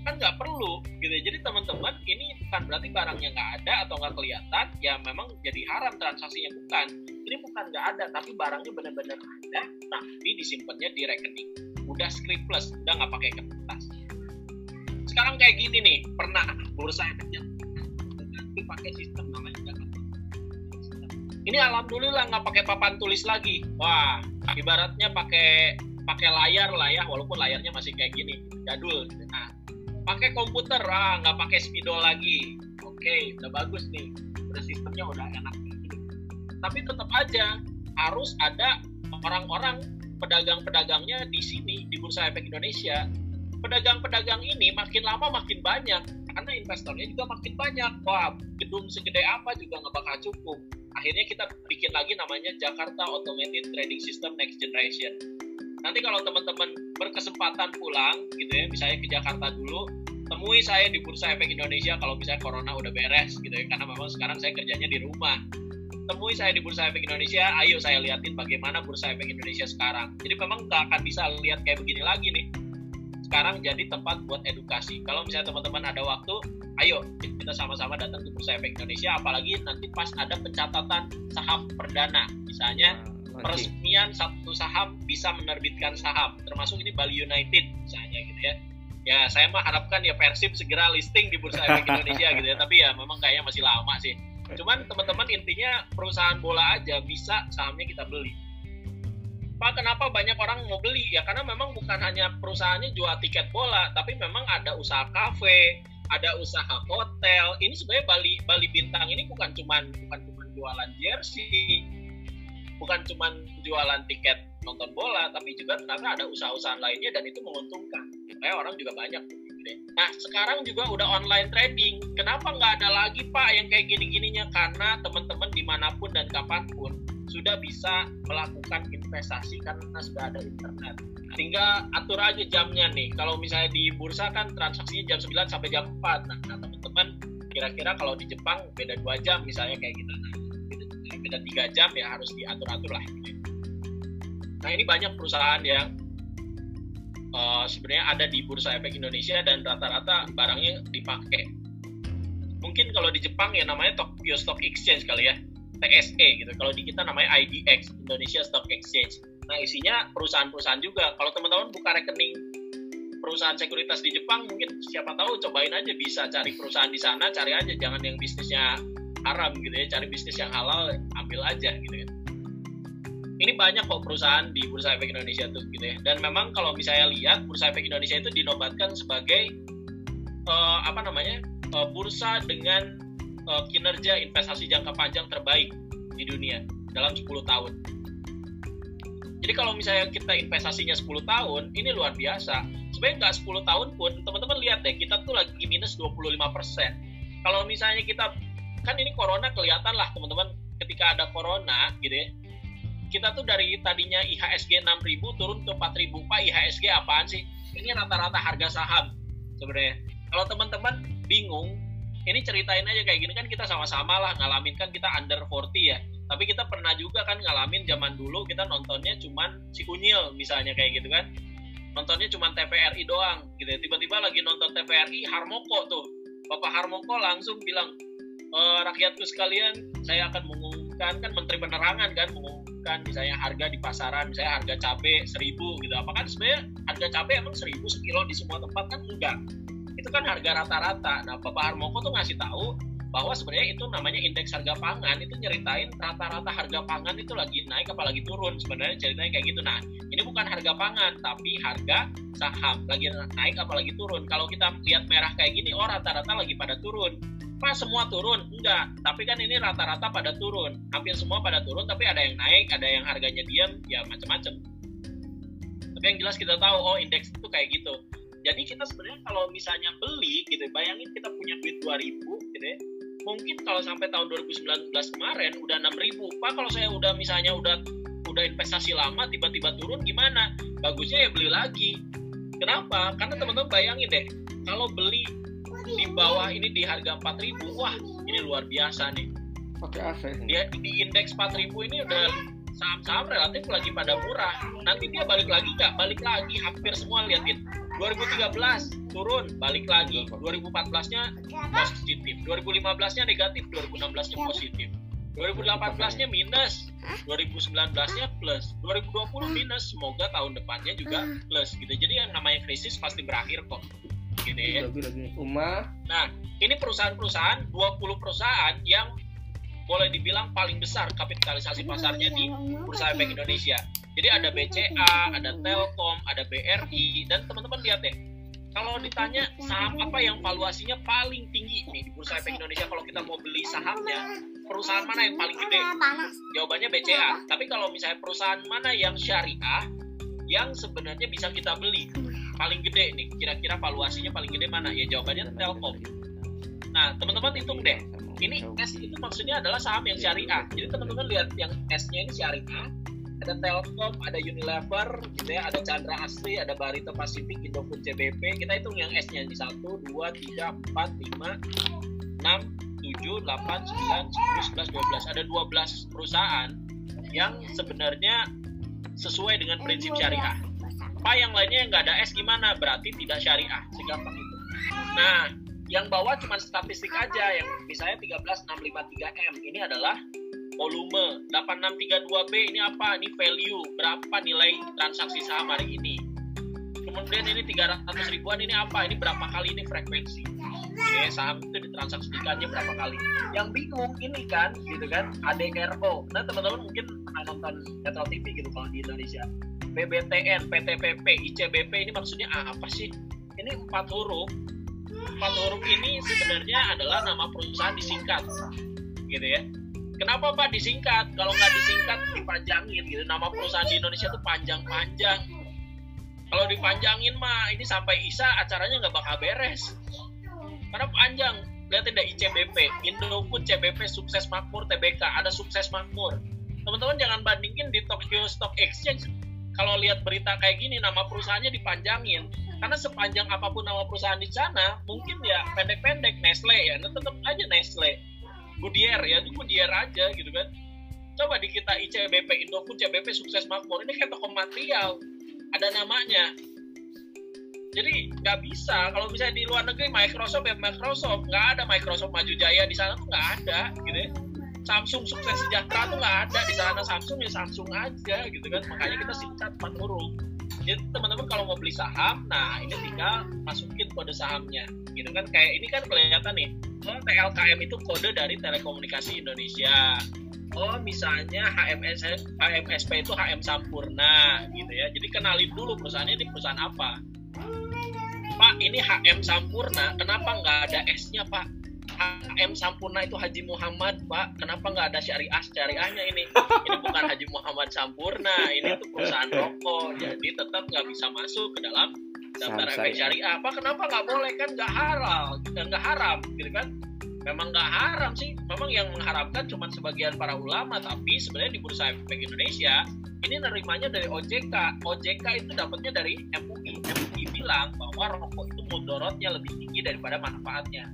Kan nggak perlu gitu ya. jadi teman-teman ini bukan berarti barangnya nggak ada atau nggak kelihatan. Ya memang jadi haram transaksinya. Bukan ini bukan nggak ada tapi barangnya benar-benar ada tapi disimpannya di rekening. Udah scriptless udah nggak pakai kertas. Sekarang kayak gini nih pernah bursa efeknya pakai sistem namanya ini alhamdulillah nggak pakai papan tulis lagi. Wah ibaratnya pakai pakai layar lah ya walaupun layarnya masih kayak gini jadul. Nah pakai komputer ah nggak pakai spidol lagi. Oke udah bagus nih. Udah sistemnya udah enak tapi tetap aja harus ada orang-orang pedagang-pedagangnya di sini di Bursa Efek Indonesia pedagang-pedagang ini makin lama makin banyak karena investornya juga makin banyak wah gedung segede apa juga nggak bakal cukup akhirnya kita bikin lagi namanya Jakarta Automated Trading System Next Generation. Nanti kalau teman-teman berkesempatan pulang gitu ya, misalnya ke Jakarta dulu, temui saya di Bursa Efek Indonesia kalau misalnya corona udah beres gitu ya, karena memang sekarang saya kerjanya di rumah. Temui saya di Bursa Efek Indonesia, ayo saya liatin bagaimana Bursa Efek Indonesia sekarang. Jadi memang nggak akan bisa lihat kayak begini lagi nih. Sekarang jadi tempat buat edukasi. Kalau misalnya teman-teman ada waktu, ayo kita sama-sama datang ke Bursa Efek Indonesia apalagi nanti pas ada pencatatan saham perdana misalnya nah, peresmian satu saham bisa menerbitkan saham termasuk ini Bali United misalnya gitu ya ya saya mah harapkan ya Persib segera listing di Bursa Efek Indonesia gitu ya tapi ya memang kayaknya masih lama sih Cuman teman-teman intinya perusahaan bola aja bisa sahamnya kita beli. Pak, kenapa banyak orang mau beli? Ya karena memang bukan hanya perusahaannya jual tiket bola, tapi memang ada usaha kafe, ada usaha hotel. Ini sebenarnya Bali Bali Bintang ini bukan cuman bukan cuman jualan jersey, bukan cuman jualan tiket nonton bola, tapi juga ternyata ada usaha-usaha lainnya dan itu menguntungkan. Supaya orang juga banyak Nah, sekarang juga udah online trading. Kenapa nggak ada lagi, Pak, yang kayak gini-gininya? Karena teman-teman di mana pun dan kapan pun sudah bisa melakukan investasi karena sudah ada internet. Tinggal atur aja jamnya nih. Kalau misalnya di bursa kan transaksinya jam 9 sampai jam 4. Nah, teman-teman kira-kira kalau di Jepang beda dua jam misalnya kayak gitu. Nah, beda tiga jam ya harus diatur-atur lah. Nah, ini banyak perusahaan yang uh, sebenarnya ada di bursa efek Indonesia dan rata-rata barangnya dipakai. Mungkin kalau di Jepang ya namanya Tokyo Stock Exchange kali ya, TSE gitu. Kalau di kita namanya IDX, Indonesia Stock Exchange. Nah isinya perusahaan-perusahaan juga. Kalau teman-teman buka rekening perusahaan sekuritas di Jepang, mungkin siapa tahu cobain aja bisa cari perusahaan di sana, cari aja jangan yang bisnisnya haram gitu ya, cari bisnis yang halal, ambil aja gitu ini banyak kok perusahaan di Bursa Efek Indonesia tuh gitu ya. Dan memang kalau misalnya lihat Bursa Efek Indonesia itu dinobatkan sebagai uh, apa namanya uh, bursa dengan uh, kinerja investasi jangka panjang terbaik di dunia dalam 10 tahun. Jadi kalau misalnya kita investasinya 10 tahun, ini luar biasa. Sebenarnya nggak 10 tahun pun, teman-teman lihat deh, kita tuh lagi minus 25%. Kalau misalnya kita, kan ini corona kelihatan lah teman-teman, ketika ada corona gitu ya, kita tuh dari tadinya IHSG 6000 turun ke 4000 Pak IHSG apaan sih? Ini rata-rata harga saham sebenarnya. Kalau teman-teman bingung ini ceritain aja kayak gini. Kan kita sama-sama lah ngalamin. Kan kita under 40 ya. Tapi kita pernah juga kan ngalamin zaman dulu kita nontonnya cuman si Unyil misalnya kayak gitu kan. Nontonnya cuman TVRI doang gitu ya. Tiba-tiba lagi nonton TVRI Harmoko tuh. Bapak Harmoko langsung bilang e, rakyatku sekalian saya akan mengumumkan kan Menteri Penerangan kan mengumumkan kan misalnya harga di pasaran misalnya harga cabai seribu gitu. Apakah sebenarnya harga cabai emang seribu sekilo di semua tempat kan enggak? Itu kan harga rata-rata. Nah Bapak Harmoko tuh ngasih tahu bahwa sebenarnya itu namanya indeks harga pangan itu nyeritain rata-rata harga pangan itu lagi naik apalagi turun. Sebenarnya ceritanya kayak gitu. Nah ini bukan harga pangan tapi harga saham. Lagi naik apalagi turun. Kalau kita lihat merah kayak gini oh rata-rata lagi pada turun Pak semua turun? Enggak, tapi kan ini rata-rata pada turun. Hampir semua pada turun, tapi ada yang naik, ada yang harganya diam, ya macam-macam. Tapi yang jelas kita tahu, oh indeks itu kayak gitu. Jadi kita sebenarnya kalau misalnya beli gitu, bayangin kita punya duit 2000 gitu ya, mungkin kalau sampai tahun 2019 kemarin udah 6000 Pak kalau saya udah misalnya udah udah investasi lama tiba-tiba turun gimana? Bagusnya ya beli lagi. Kenapa? Karena teman-teman bayangin deh, kalau beli di bawah ini di harga 4000 wah ini luar biasa nih. Pakai AC dia di indeks 4000 ini udah saham-saham relatif lagi pada murah. Nanti dia balik lagi nggak? Balik lagi hampir semua liatin 2013 turun balik lagi. 2014 nya positif. 2015 nya negatif 2016 nya positif. 2018 nya minus. 2019 nya plus. 2020 minus. Semoga tahun depannya juga plus gitu. Jadi yang namanya krisis pasti berakhir kok gitu ya. Uma. Nah, ini perusahaan-perusahaan 20 perusahaan yang boleh dibilang paling besar kapitalisasi pasarnya di Bursa Efek Indonesia. Jadi ada BCA, ada Telkom, ada BRI, dan teman-teman lihat deh, kalau ditanya saham apa yang valuasinya paling tinggi nih di Bursa Efek Indonesia kalau kita mau beli sahamnya, perusahaan mana yang paling gede? Jawabannya BCA. Tapi kalau misalnya perusahaan mana yang syariah, yang sebenarnya bisa kita beli, paling gede nih kira-kira valuasinya paling gede mana? Ya jawabannya Telkom. nah teman-teman hitung deh. ini S itu maksudnya adalah saham yang syariah. Jadi teman-teman lihat yang S-nya ini syariah. Ada Telkom, ada Unilever, gitu ya, ada Chandra Asri, ada Barito Pacific, Indofood CBP. Kita hitung yang S-nya di 1, 2, 3, 4, 5, 6, 7, 8, 9, 10, 11, 12. Ada 12 perusahaan yang sebenarnya sesuai dengan prinsip syariah. Pak yang lainnya yang nggak ada S gimana? Berarti tidak syariah. Segampang itu. Nah, yang bawah cuma statistik aja yang misalnya 13653M ini adalah volume 8632B ini apa? Ini value berapa nilai transaksi saham hari ini. Kemudian ini 300 ribuan ini apa? Ini berapa kali ini frekuensi. Ya, saham itu ditransaksikannya berapa kali? Yang bingung ini kan gitu kan ADRO nah teman-teman mungkin nonton Metro TV gitu kalau di Indonesia. PBTN, PTPP, ICBP ini maksudnya apa sih? Ini empat huruf. Empat huruf ini sebenarnya adalah nama perusahaan disingkat gitu ya. Kenapa pak disingkat? Kalau nggak disingkat dipanjangin gitu. Nama perusahaan di Indonesia tuh panjang-panjang. Kalau dipanjangin mah ini sampai Isa acaranya nggak bakal beres karena panjang lihatin deh ICBP Indofood CBP Sukses Makmur TBK ada Sukses Makmur. Teman-teman jangan bandingin di Tokyo Stock Exchange. Kalau lihat berita kayak gini nama perusahaannya dipanjangin. Karena sepanjang apa pun nama perusahaan di sana mungkin ya pendek-pendek Nestle ya. Nah, tetap aja Nestle. Goodyear ya itu Goodyear aja gitu kan. Coba di kita ICBP Indofood CBP Sukses Makmur ini kayak toko material. Ada namanya jadi nggak bisa. Kalau misalnya di luar negeri Microsoft ya Microsoft. Nggak ada Microsoft maju jaya di sana tuh nggak ada gitu ya. Samsung sukses sejahtera tuh nggak ada di sana. Samsung ya Samsung aja gitu kan. Makanya kita singkat empat huruf jadi teman-teman kalau mau beli saham nah ini tinggal masukin kode sahamnya gitu kan. Kayak ini kan kelihatan nih oh TLKM itu kode dari Telekomunikasi Indonesia. Oh misalnya HMS HMSP itu HM Sampurna gitu ya. Jadi kenalin dulu perusahaannya ini perusahaan apa Pak ini HM Sampurna kenapa nggak ada S-nya Pak? HM Sampurna itu Haji Muhammad Pak. Kenapa nggak ada syariah syariahnya ini. Ini bukan Haji Muhammad Sampurna ini tuh perusahaan rokok. Jadi tetap nggak bisa masuk ke dalam daftar efek syariah Pak kenapa nggak boleh? Kan nggak halal. Nggak haram gitu kan? Memang nggak haram sih. Memang yang mengharamkan cuma sebagian para ulama tapi sebenarnya di bursa efek Indonesia ini nerimanya dari OJK OJK itu dapatnya dari MUI MUI bilang bahwa rokok itu mudorotnya lebih tinggi daripada manfaatnya.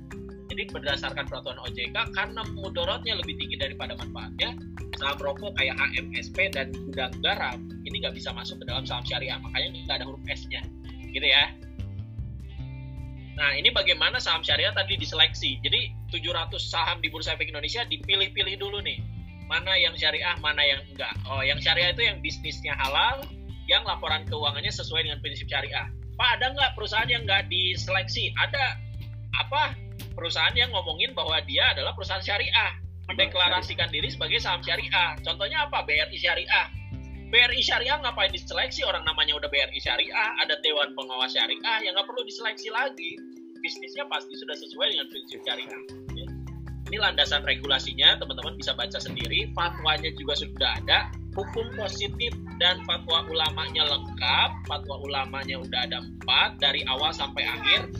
Jadi berdasarkan peraturan OJK karena mudorotnya lebih tinggi daripada manfaatnya saham rokok kayak HMSP dan gudang garam ini nggak bisa masuk ke dalam saham syariah. Makanya nggak ada huruf S-nya. Gitu ya. Nah, ini bagaimana saham syariah tadi diseleksi. Jadi 700 saham di Bursa Efek Indonesia dipilih-pilih dulu nih. Mana yang syariah, mana yang enggak. Oh, yang syariah itu yang bisnisnya halal, yang laporan keuangannya sesuai dengan prinsip syariah. Pak, ada nggak perusahaan yang nggak diseleksi? Ada. Apa? Perusahaan yang ngomongin bahwa dia adalah perusahaan syariah. Mendeklarasikan diri sebagai saham syariah. Contohnya apa? BRI Syariah. BRI Syariah ngapain diseleksi orang namanya udah BRI Syariah ada Dewan Pengawas Syariah yang nggak perlu diseleksi lagi bisnisnya pasti sudah sesuai dengan prinsip syariah ini landasan regulasinya teman-teman bisa baca sendiri fatwanya juga sudah ada hukum positif dan fatwa ulamanya lengkap fatwa ulamanya udah ada empat dari awal sampai akhir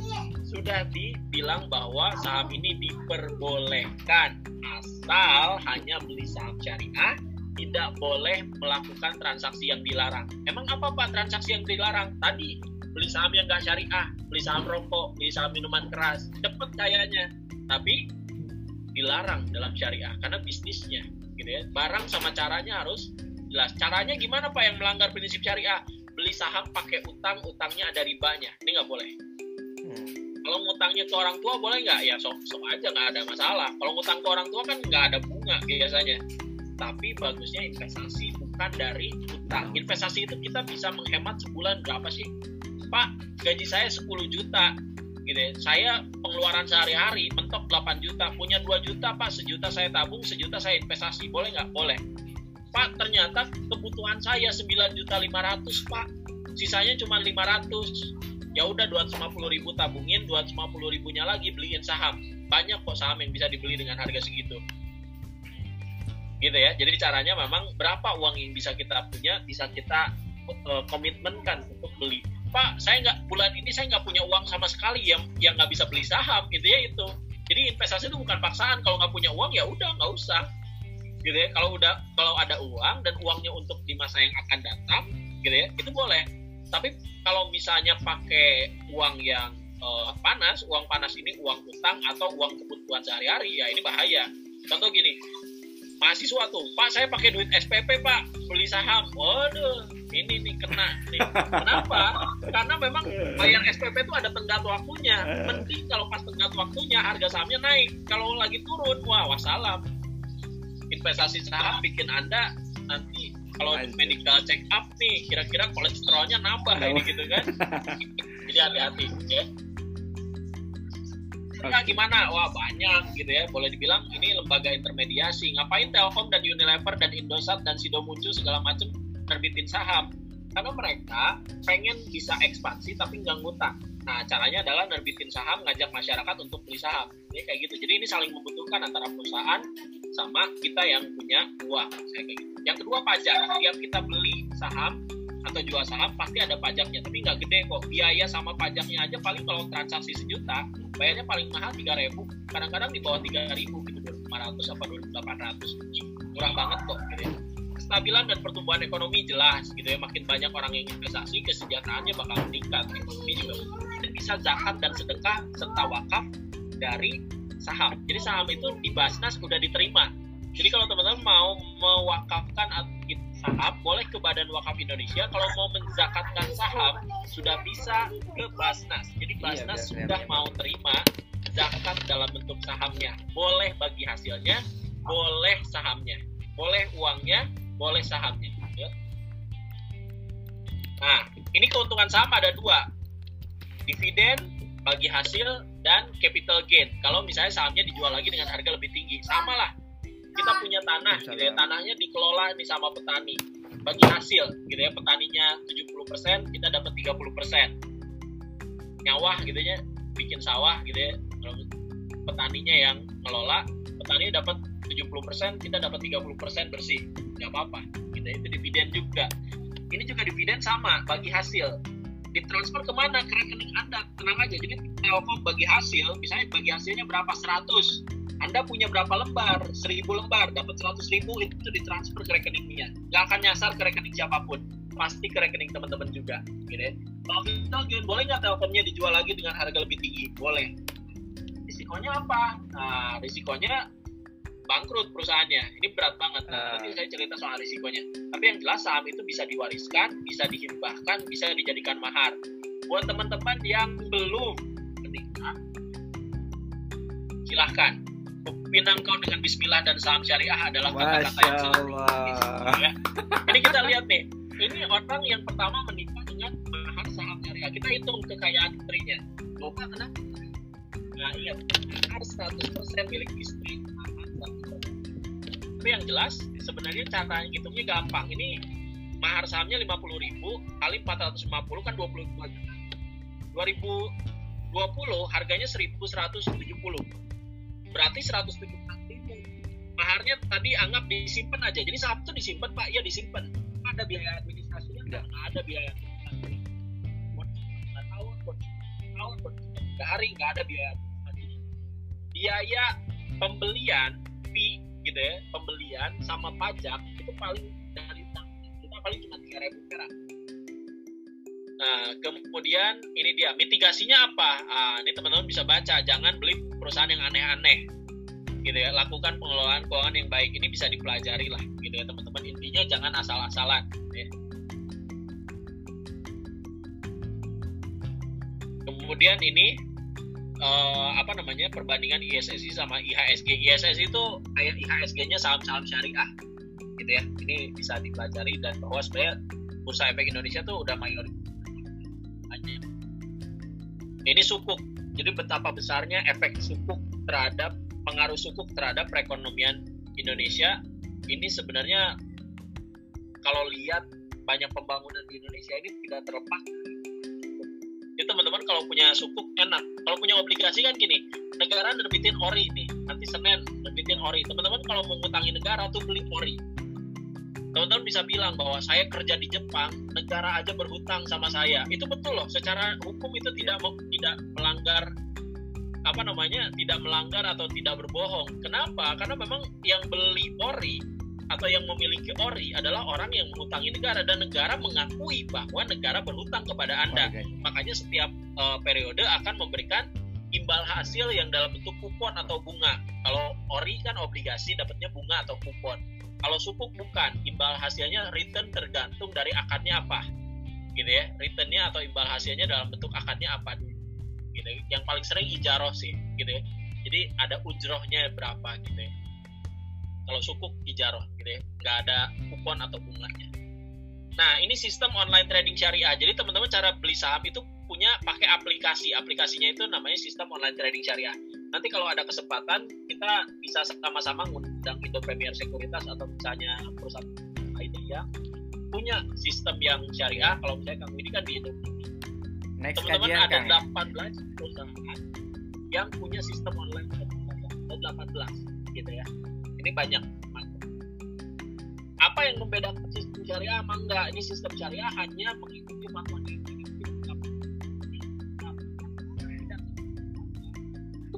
sudah dibilang bahwa saham ini diperbolehkan asal hanya beli saham syariah tidak boleh melakukan transaksi yang dilarang. Emang apa Pak transaksi yang dilarang? Tadi beli saham yang nggak syariah, beli saham rokok, beli saham minuman keras, cepet kayaknya. Tapi dilarang dalam syariah karena bisnisnya, gitu ya. Barang sama caranya harus jelas. Caranya gimana Pak yang melanggar prinsip syariah? Beli saham pakai utang, utangnya ada ribanya. Ini nggak boleh. Hmm. Kalau ngutangnya ke orang tua boleh nggak? Ya sok sok aja nggak ada masalah. Kalau ngutang ke orang tua kan nggak ada bunga biasanya tapi bagusnya investasi bukan dari utang. Investasi itu kita bisa menghemat sebulan berapa sih? Pak, gaji saya 10 juta. Gitu ya. Saya pengeluaran sehari-hari mentok 8 juta, punya 2 juta, Pak, sejuta saya tabung, sejuta saya investasi. Boleh nggak? Boleh. Pak, ternyata kebutuhan saya 9 juta 500, Pak. Sisanya cuma 500. Ya udah 250 ribu tabungin, 250 ribunya lagi beliin saham. Banyak kok saham yang bisa dibeli dengan harga segitu gitu ya jadi caranya memang berapa uang yang bisa kita punya bisa kita uh, komitmenkan untuk beli pak saya nggak bulan ini saya nggak punya uang sama sekali yang yang nggak bisa beli saham gitu ya itu. Jadi investasi itu bukan paksaan. Kalau nggak punya uang ya udah nggak usah. Gitu ya kalau udah kalau ada uang dan uangnya untuk di masa yang akan datang gitu ya itu boleh. Tapi kalau misalnya pakai uang yang uh, panas uang panas ini uang utang atau uang kebutuhan sehari-hari ya ini bahaya. Contoh gini mahasiswa tuh pak saya pakai duit SPP pak beli saham. Waduh ini nih kena nih. Kenapa? Karena memang bayar SPP itu ada tenggat waktunya. Mending kalau pas tenggat waktunya harga sahamnya naik. Kalau lagi turun wah wassalam. Investasi saham bikin anda nanti kalau medical check up nih kira-kira kolesterolnya nambah ini gitu kan. Jadi hati-hati ya Enggak gimana? Wah banyak gitu ya. Boleh dibilang ini lembaga intermediasi. Ngapain Telkom dan Unilever dan Indosat dan Sido muncul segala macam terbitin saham? Karena mereka pengen bisa ekspansi tapi nggak ngutang. Nah, caranya adalah nerbitin saham, ngajak masyarakat untuk beli saham. Ini kayak gitu. Jadi ini saling membutuhkan antara perusahaan sama kita yang punya uang. Kayak gitu. Yang kedua pajak. Setiap kita beli saham atau jual saham pasti ada pajaknya, tapi nggak gede kok. Biaya sama pajaknya aja paling kalau transaksi sejuta, bayarnya paling mahal tiga ribu. Kadang-kadang di bawah tiga ribu gitu, lima ratus apa delapan ratus. Murah banget kok. Gitu ya kestabilan dan pertumbuhan ekonomi jelas gitu ya makin banyak orang yang investasi kesejahteraannya bakal meningkat ekonomi juga dan bisa zakat dan sedekah serta wakaf dari saham jadi saham itu di Basnas udah diterima jadi kalau teman-teman mau mewakafkan saham boleh ke Badan Wakaf Indonesia kalau mau menzakatkan saham sudah bisa ke Basnas jadi iya, Basnas iya, sudah iya. mau terima zakat dalam bentuk sahamnya boleh bagi hasilnya boleh sahamnya boleh uangnya boleh sahamnya. Ya. Nah, ini keuntungan saham ada dua, dividen bagi hasil dan capital gain. Kalau misalnya sahamnya dijual lagi dengan harga lebih tinggi, sama lah. Kita punya tanah, gitu ya. Tanahnya dikelola nih sama petani. Bagi hasil, gitu ya. Petaninya 70%, kita dapat 30%. Nyawah gitu ya, bikin sawah gitu ya. Petaninya yang ngelola, petani dapat 70% kita dapat 30% bersih nggak apa-apa kita itu dividen juga ini juga dividen sama bagi hasil ditransfer ke mana ke rekening anda tenang aja jadi Telkom bagi hasil misalnya bagi hasilnya berapa 100 anda punya berapa lembar 1000 lembar dapat 100 ribu itu ditransfer ke rekeningnya nggak akan nyasar ke rekening siapa pun pasti ke rekening teman-teman juga gitu ya kalau boleh nggak Telkomnya dijual lagi dengan harga lebih tinggi boleh risikonya apa nah risikonya bangkrut perusahaannya. Ini berat banget. Nah, nanti saya cerita soal risikonya. Tapi yang jelas saham itu bisa diwariskan, bisa dihibahkan, bisa dijadikan mahar. Buat teman-teman yang belum menikah, silahkan. Pinang kau dengan Bismillah dan saham syariah adalah kata-kata yang ya. Ini kita lihat nih. Ini orang yang pertama menikah dengan mahar saham syariah. Kita hitung kekayaan istrinya. Coba kenapa? Nah, ingat, harus 100% milik istri tapi yang jelas sebenarnya cara hitungnya gampang ini mahar sahamnya 50 ribu kali 450 kan 22 juta 2020 harganya 1170 berarti 170 ribu maharnya tadi anggap disimpan aja. Jadi saham itu disimpan pak. Ya disimpan. Ada biaya administrasinya enggak ada biaya. Tahun tahun nggak hari nggak ada biaya administrasinya. Biaya pembelian fee gitu ya pembelian sama pajak itu paling dari kita paling cuma tiga ribu perak Nah, kemudian ini dia mitigasinya apa? Ah, ini teman-teman bisa baca. Jangan beli perusahaan yang aneh-aneh, gitu ya. Lakukan pengelolaan keuangan yang baik. Ini bisa dipelajari lah, gitu ya teman-teman. Intinya jangan asal-asalan. Ya. Kemudian ini uh, apa namanya perbandingan ISSI sama IHSG. ISSI itu kayak IHSG-nya saham-saham syariah gitu ya. Ini bisa dipelajari dan bahwa sebenarnya bursa efek Indonesia tuh udah mayoritas ini sukuk. Jadi betapa besarnya efek sukuk terhadap pengaruh sukuk terhadap perekonomian Indonesia. Ini sebenarnya kalau lihat banyak pembangunan di Indonesia ini tidak terlepas jadi teman-teman kalau punya sukuk enak. Kalau punya obligasi kan gini negara nerbitin ori nih. Nanti senin nerbitin ori. Teman-teman kalau mau ngutangi negara tuh beli ori teman-teman bisa bilang bahwa saya kerja di Jepang negara aja berhutang sama saya itu betul loh secara hukum itu tidak tidak melanggar apa namanya tidak melanggar atau tidak berbohong kenapa karena memang yang beli ori atau yang memiliki ori adalah orang yang menghutangi negara dan negara mengakui bahwa negara berhutang kepada Anda. Okay. Makanya setiap uh, periode akan memberikan imbal hasil yang dalam bentuk kupon atau bunga. Kalau ori kan obligasi dapatnya bunga atau kupon. Kalau sukuk bukan, imbal hasilnya return tergantung dari akadnya apa. Gitu ya. Returnnya atau imbal hasilnya dalam bentuk akadnya apa Gitu. Ya. Yang paling sering ijaroh sih, gitu ya. Jadi ada ujrohnya berapa gitu ya kalau sukuk ijaroh gitu ya nggak ada kupon atau bunganya nah ini sistem online trading syariah jadi teman-teman cara beli saham itu punya pakai aplikasi. Aplikasinya itu namanya sistem online trading syariah. Nanti kalau ada kesempatan kita bisa sama-sama ngundang Indo Premier Sekuritas atau misalnya perusahaan lainnya yang punya sistem yang syariah. Kalau misalnya kamu ini kan di Indonesia. Teman-teman ada kan? 18 perusahaan yang punya sistem online ada 18 gitu ya. Ini banyak apa yang membedakan sistem syariah sama enggak ini sistem syariah hanya mengikuti fatwa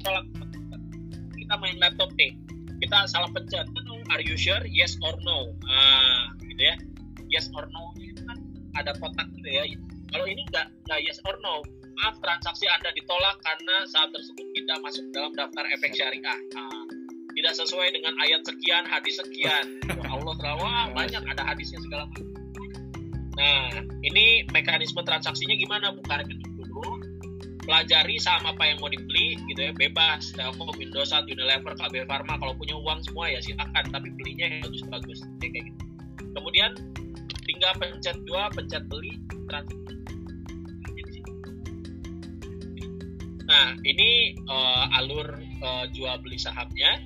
kalau kita main laptop nih kita salah pencet are you sure? Yes or no? Ah gitu ya. Yes or no itu kan ada kotak gitu ya. Kalau ini enggak enggak yes or no maaf transaksi anda ditolak karena saat tersebut tidak masuk dalam daftar efek syariah. Ah, tidak sesuai dengan ayat sekian hadis sekian. Allah tahu banyak ada hadisnya segala macam. Nah ini mekanisme transaksinya gimana buka rekening dulu pelajari saham apa yang mau dibeli gitu ya. Bebas Telkom, Indosat, Unilever, KB Pharma kalau punya uang semua ya silakan tapi belinya yang bagus-bagus ya, kayak gitu. Kemudian tinggal pencet dua pencet beli transaksi nah ini uh, alur uh, jual beli sahamnya.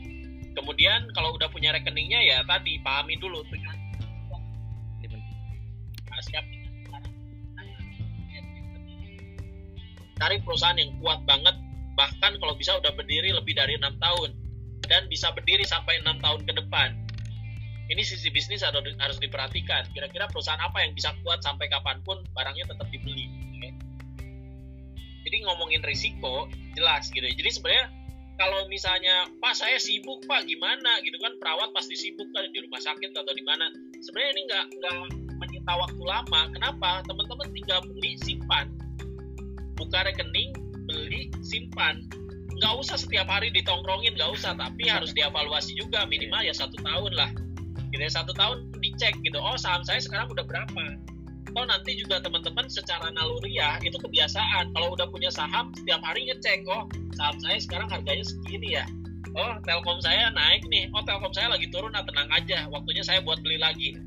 Kemudian kalau udah punya rekeningnya ya tadi pahami dulu tuh nah, siap cari perusahaan yang kuat banget bahkan kalau bisa udah berdiri lebih dari enam tahun dan bisa berdiri sampai enam tahun ke depan. Ini sisi bisnis harus, diperhatikan. Kira-kira perusahaan apa yang bisa kuat sampai kapan pun barangnya tetap dibeli jadi ngomongin risiko jelas gitu. Jadi sebenarnya kalau misalnya pak saya sibuk pak gimana? gitu kan perawat pasti sibuk kan di rumah sakit atau di mana. Sebenarnya ini nggak nggak menyita waktu lama. Kenapa? Teman-teman tinggal beli simpan buka rekening beli simpan. Nggak usah setiap hari ditongkrongin nggak usah tapi harus dievaluasi juga minimal ya satu tahun lah. Ya satu tahun dicek gitu oh saham saya sekarang udah berapa? Atau nanti juga teman-teman secara naluriah itu kebiasaan. Kalau udah punya saham setiap hari ngecek oh saham saya sekarang harganya segini ya. Oh telkom saya naik nih. Oh telkom saya lagi turun nah tenang aja waktunya saya buat beli lagi.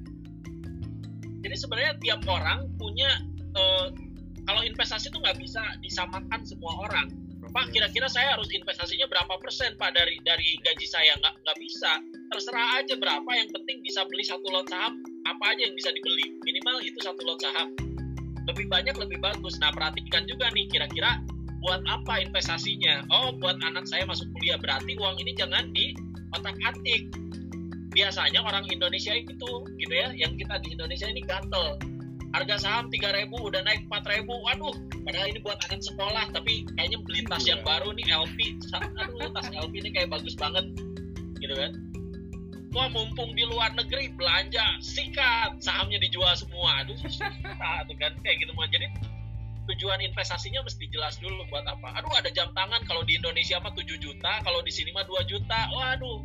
Jadi sebenarnya tiap orang punya uh, kalau investasi itu nggak bisa disamakan semua orang. Pak kira-kira saya harus investasinya berapa persen Pak? Dari dari gaji saya nggak nggak bisa. Terserah aja berapa yang penting bisa beli satu lot saham apa aja yang bisa dibeli. Minimal itu satu lot saham. Lebih banyak lebih bagus. Nah perhatikan juga nih kira-kira buat apa investasinya? Oh buat anak saya masuk kuliah. Berarti uang ini jangan di otak atik. Biasanya orang Indonesia itu gitu ya yang kita di Indonesia ini gatel harga saham 3000 udah naik 4000 waduh padahal ini buat anak sekolah tapi kayaknya beli tas yang iya. baru nih LP aduh tas LP ini kayak bagus banget. Gitu kan? Wah mumpung di luar negeri belanja sikat. Sahamnya dijual semua. Aduh susah tuh kan. Kayak gitu mah jadi tujuan investasinya mesti jelas dulu buat apa. Aduh ada jam tangan. Kalau di Indonesia mah 7 juta kalau di sini mah 2 juta. Waduh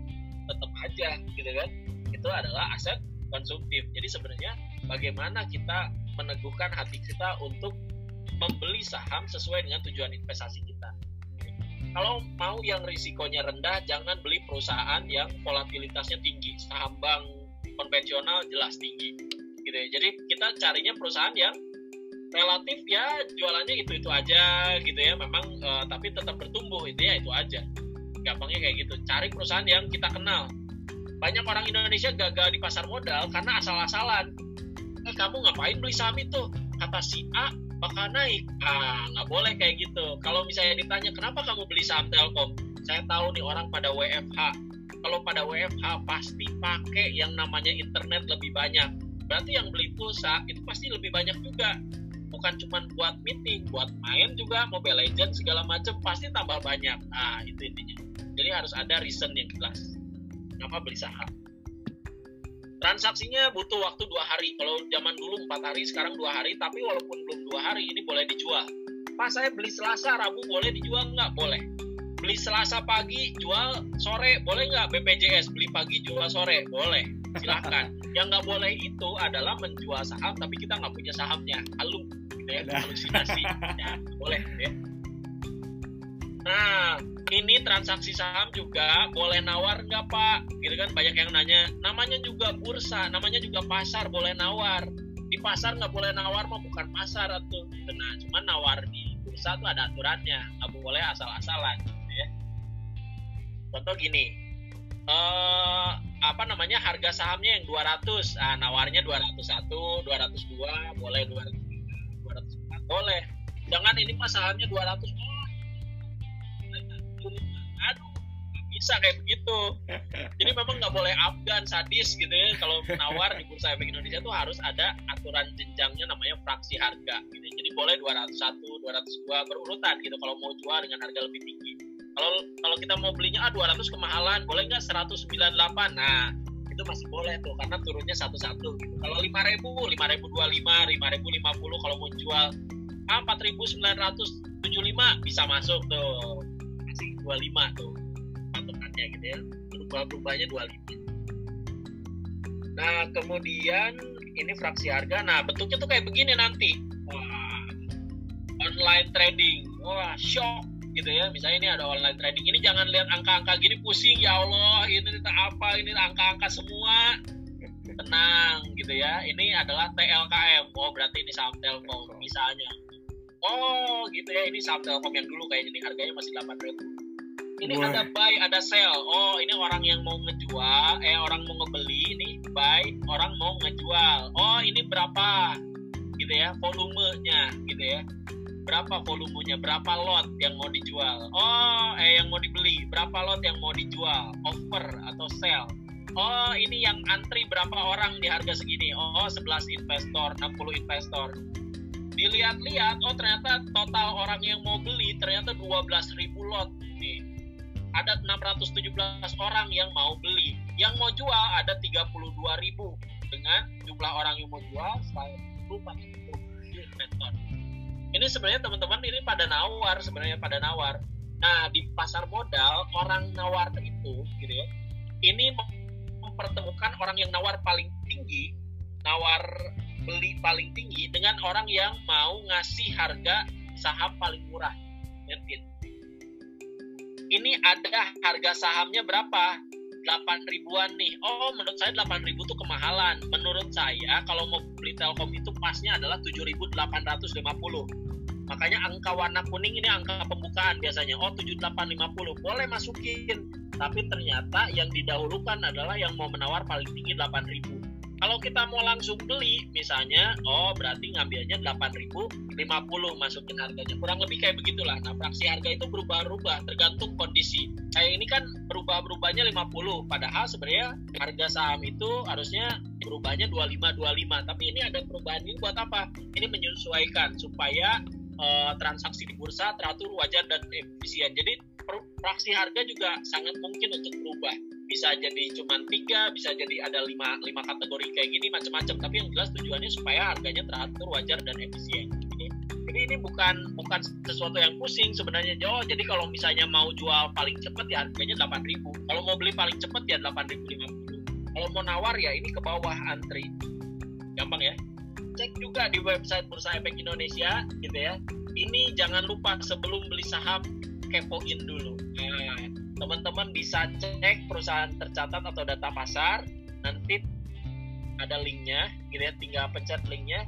tetap aja gitu kan? Itu adalah aset konsumtif. Jadi sebenarnya bagaimana kita meneguhkan hati kita untuk membeli saham sesuai dengan tujuan investasi kita. Kalau mau yang risikonya rendah, jangan beli perusahaan yang volatilitasnya tinggi. Saham bank konvensional jelas tinggi. Gitu ya. Jadi kita carinya perusahaan yang relatif ya jualannya itu itu aja gitu ya. Memang uh, tapi tetap bertumbuh itu ya itu aja. Gampangnya kayak gitu. Cari perusahaan yang kita kenal. Banyak orang Indonesia gagal di pasar modal karena asal-asalan kamu ngapain beli saham itu? Kata si A bakal naik. Ah nggak boleh kayak gitu. Kalau misalnya ditanya kenapa kamu beli saham Telkom? Saya tahu nih orang pada WFH kalau pada WFH pasti pakai yang namanya internet lebih banyak. Berarti yang beli pulsa itu pasti lebih banyak juga. Bukan cuma buat meeting buat main juga Mobile Legends segala macam pasti tambah banyak. Nah itu intinya. Jadi harus ada reason yang jelas. Kenapa beli saham transaksinya butuh waktu dua hari. Kalau zaman dulu empat hari sekarang dua hari. Tapi walaupun belum dua hari ini boleh dijual. Pak saya beli selasa rabu boleh dijual nggak? Boleh. Beli selasa pagi jual sore. Boleh nggak BPJS beli pagi jual sore. Boleh. Silahkan. Yang nggak boleh itu adalah menjual saham tapi kita nggak punya sahamnya. Halu gitu ya halusinasi ya boleh ya. Nah ini transaksi saham juga boleh nawar nggak pak? Gitu kan banyak yang nanya. Namanya juga bursa namanya juga pasar boleh nawar. Di pasar nggak boleh nawar mah bukan pasar atau nah cuman nawar di bursa tuh ada aturannya. Nggak boleh asal-asalan gitu ya. Contoh gini eh, apa namanya harga sahamnya yang 200 nah, nawarnya 201 202 boleh 203 204 boleh. Jangan ini pas sahamnya 200 oh, bisa kayak begitu. Jadi memang nggak boleh afgan sadis gitu ya. Kalau menawar di bursa efek Indonesia tuh harus ada aturan jenjangnya namanya fraksi harga gitu jadi boleh 201 202 berurutan gitu kalau mau jual dengan harga lebih tinggi. Kalau kalau kita mau belinya ah 200 kemahalan boleh nggak 198 nah itu masih boleh tuh karena turunnya satu-satu gitu. kalau 5000 5025 5050 kalau mau jual ah 4975 bisa masuk tuh. Masih 25 tuh patokannya gitu ya berubah-berubahnya 25 nah kemudian ini fraksi harga. Nah bentuknya tuh kayak begini nanti. Wah online trading. Wah shock gitu ya. Misalnya ini ada online trading. Ini jangan lihat angka-angka gini pusing. Ya Allah ini apa ini angka-angka semua. Tenang gitu ya. Ini adalah TLKM oh berarti ini saham Telkom misalnya. Oh gitu ya. Ini saham Telkom yang dulu kayak ini harganya masih 8 ribu ini Boy. ada buy ada sell. Oh ini orang yang mau ngejual eh orang mau ngebeli ini buy orang mau ngejual. Oh ini berapa? Gitu ya volumenya gitu ya. Berapa volumenya? Berapa lot yang mau dijual? Oh eh yang mau dibeli. Berapa lot yang mau dijual? Offer atau sell? Oh ini yang antri berapa orang di harga segini? Oh 11 investor 60 investor. Dilihat-lihat oh ternyata total orang yang mau beli ternyata 12.000 lot nih ada 617 orang yang mau beli. Yang mau jual ada 32 ribu dengan jumlah orang yang mau jual 140 investor. Ini sebenarnya teman-teman ini pada nawar sebenarnya pada nawar. Nah di pasar modal orang nawar itu gitu ya. Ini mempertemukan orang yang nawar paling tinggi, nawar beli paling tinggi dengan orang yang mau ngasih harga saham paling murah. Ngerti? Ini ada harga sahamnya berapa? 8 ribuan nih. Oh, menurut saya 8 ribu itu kemahalan. Menurut saya kalau mau beli Telkom itu pasnya adalah 7.850. Makanya angka warna kuning ini angka pembukaan biasanya. Oh, 7850. Boleh masukin. Tapi ternyata yang didahulukan adalah yang mau menawar paling tinggi 8000 kalau kita mau langsung beli misalnya oh berarti ngambilnya 8.050 masukin harganya. Kurang lebih kayak begitulah. Nah fraksi harga itu berubah-ubah tergantung kondisi. Kayak ini kan berubah-berubahnya 50 padahal sebenarnya harga saham itu harusnya berubahnya 25 25 tapi ini ada perubahan ini buat apa? Ini menyesuaikan supaya uh, transaksi di bursa teratur wajar dan efisien. Jadi fraksi harga juga sangat mungkin untuk berubah bisa jadi cuma tiga bisa jadi ada lima lima kategori kayak gini macam-macam tapi yang jelas tujuannya supaya harganya teratur wajar dan efisien. Jadi ini bukan bukan sesuatu yang pusing sebenarnya. Jauh jadi kalau misalnya mau jual paling cepat ya harganya delapan ribu. Kalau mau beli paling cepat ya delapan ribu lima puluh. Kalau mau nawar ya ini ke bawah antri. Gampang ya? Cek juga di website Bursa Efek Indonesia gitu ya. Ini jangan lupa sebelum beli saham kepoin dulu. Nah teman-teman bisa cek perusahaan tercatat atau data pasar. Nanti ada linknya gitu ya tinggal pencet linknya.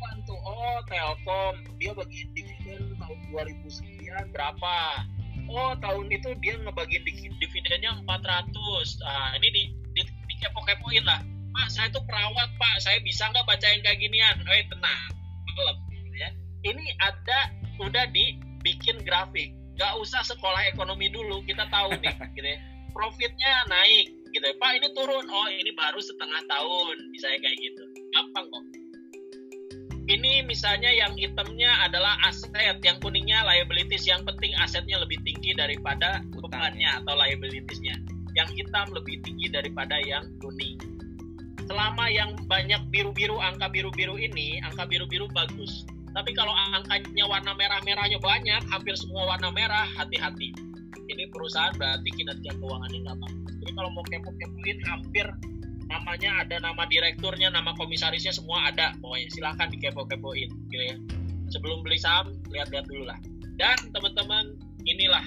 Bantu. Oh Telkom dia bagi dividen tahun 2000 sekian berapa? Oh tahun itu dia ngebagi dividennya 400 nah ini di, di, di kepo-kepoin lah. Pak saya tuh perawat pak. Saya bisa nggak baca yang kayak ginian? Eh tenang. Malam gitu ya. Ini ada udah dibikin grafik nggak usah sekolah ekonomi dulu kita tahu nih gitu ya. Profitnya naik gitu. Ya pak ini turun. Oh ini baru setengah tahun misalnya kayak gitu. Gampang kok. Ini misalnya yang hitamnya adalah aset yang kuningnya liabilities. Yang penting asetnya lebih tinggi daripada bebannya atau liabilitiesnya. Yang hitam lebih tinggi daripada yang kuning. Selama yang banyak biru-biru angka biru-biru ini angka biru-biru bagus tapi kalau angkanya warna merah-merahnya banyak, hampir semua warna merah, hati-hati. Ini perusahaan berarti kinerja keuangannya nggak bagus. Jadi kalau mau kepo-kepoin, hampir namanya ada nama direkturnya, nama komisarisnya semua ada. Pokoknya silahkan dikepo-kepoin, gitu ya. Sebelum beli saham, lihat-lihat dulu lah. Dan teman-teman, inilah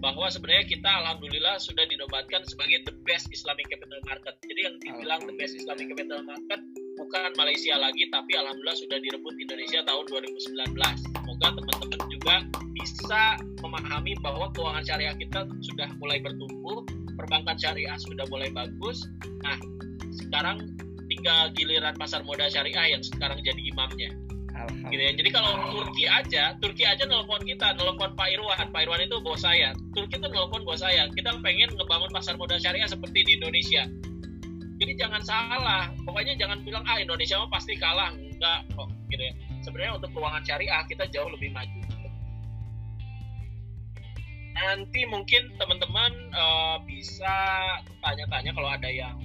bahwa sebenarnya kita alhamdulillah sudah dinobatkan sebagai the best Islamic capital market. Jadi yang dibilang the best Islamic capital market bukan Malaysia lagi tapi alhamdulillah sudah direbut Indonesia tahun 2019 semoga teman-teman juga bisa memahami bahwa keuangan syariah kita sudah mulai bertumbuh perbankan syariah sudah mulai bagus nah sekarang tinggal giliran pasar modal syariah yang sekarang jadi imamnya gitu ya. Jadi kalau Turki aja, Turki aja nelpon kita, nelpon Pak Irwan. Pak Irwan itu bos saya. Turki itu nelpon bos saya. Kita pengen ngebangun pasar modal syariah seperti di Indonesia. Jadi jangan salah. Pokoknya jangan bilang ah Indonesia mah pasti kalah. Enggak kok gitu ya. Sebenarnya untuk keuangan syariah kita jauh lebih maju. Nanti mungkin teman-teman uh, bisa tanya-tanya kalau ada yang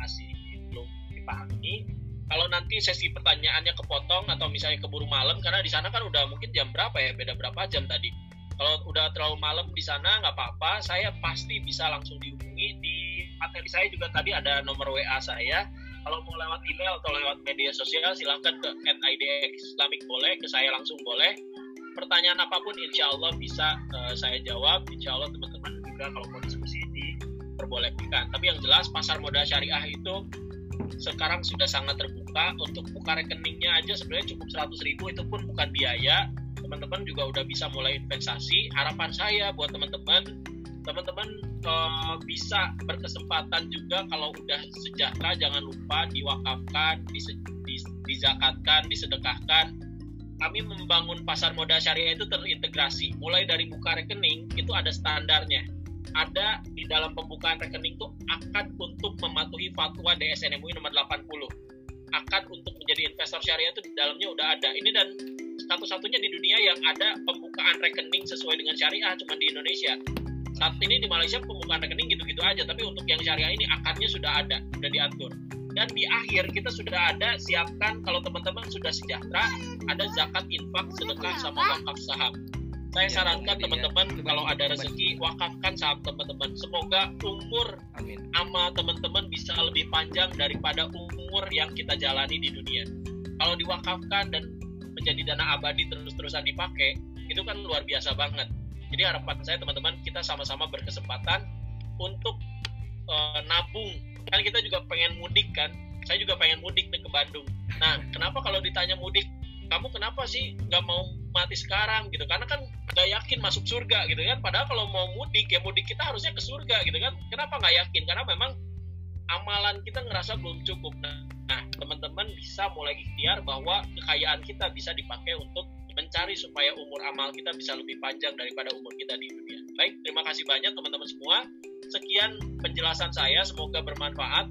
masih belum dipahami kalau nanti sesi pertanyaannya kepotong atau misalnya keburu malam karena di sana kan udah mungkin jam berapa ya beda berapa jam tadi kalau udah terlalu malam di sana nggak apa-apa. Saya pasti bisa langsung dihubungi. Di materi saya juga tadi ada nomor WA saya. Kalau mau lewat email atau lewat media sosial silahkan ke @idx Islamic boleh ke saya langsung boleh. Pertanyaan apa pun insya Allah bisa uh, saya jawab. Insya Allah teman-teman juga kalau mau diskusi diperbolehkan. Tapi yang jelas pasar modal syariah itu sekarang sudah sangat terbuka. Untuk buka rekeningnya aja sebenarnya cukup 100 ribu itu pun bukan biaya teman-teman juga udah bisa mulai investasi. Harapan saya buat teman-teman teman-teman uh, bisa berkesempatan juga kalau udah sejahtera jangan lupa diwakafkan dis, dizakatkan disedekahkan. Kami membangun pasar modal syariah itu terintegrasi. Mulai dari buka rekening itu ada standarnya. Ada di dalam pembukaan rekening itu akad untuk mematuhi fatwa DSN MUI nomor 80 akad untuk menjadi investor syariah itu di dalamnya udah ada. Ini dan satu-satunya di dunia yang ada pembukaan rekening sesuai dengan syariah cuma di Indonesia. Saat ini di Malaysia pembukaan rekening gitu-gitu aja tapi untuk yang syariah ini akadnya sudah ada sudah diatur. Dan di akhir kita sudah ada siapkan kalau teman-teman sudah sejahtera ada zakat infak sedekah sama wakaf saham. Saya ya, sarankan teman-teman ya. kalau ada rezeki wakafkan saham teman-teman. Semoga umur Amin. amal teman-teman bisa lebih panjang daripada umur yang kita jalani di dunia. Kalau diwakafkan dan menjadi dana abadi terus-terusan dipakai itu kan luar biasa banget. Jadi harapan saya teman-teman kita sama-sama berkesempatan untuk uh, nabung. Kan kita juga pengen mudik kan? Saya juga pengen mudik nih ke Bandung. Nah kenapa kalau ditanya mudik? Kamu kenapa sih nggak mau mati sekarang gitu? Karena kan nggak yakin masuk surga gitu kan? Padahal kalau mau mudik ya mudik kita harusnya ke surga gitu kan? Kenapa nggak yakin? Karena memang amalan kita ngerasa belum cukup nah teman-teman bisa mulai ikhtiar bahwa kekayaan kita bisa dipakai untuk mencari supaya umur amal kita bisa lebih panjang daripada umur kita di dunia. Baik terima kasih banyak teman-teman semua. Sekian penjelasan saya semoga bermanfaat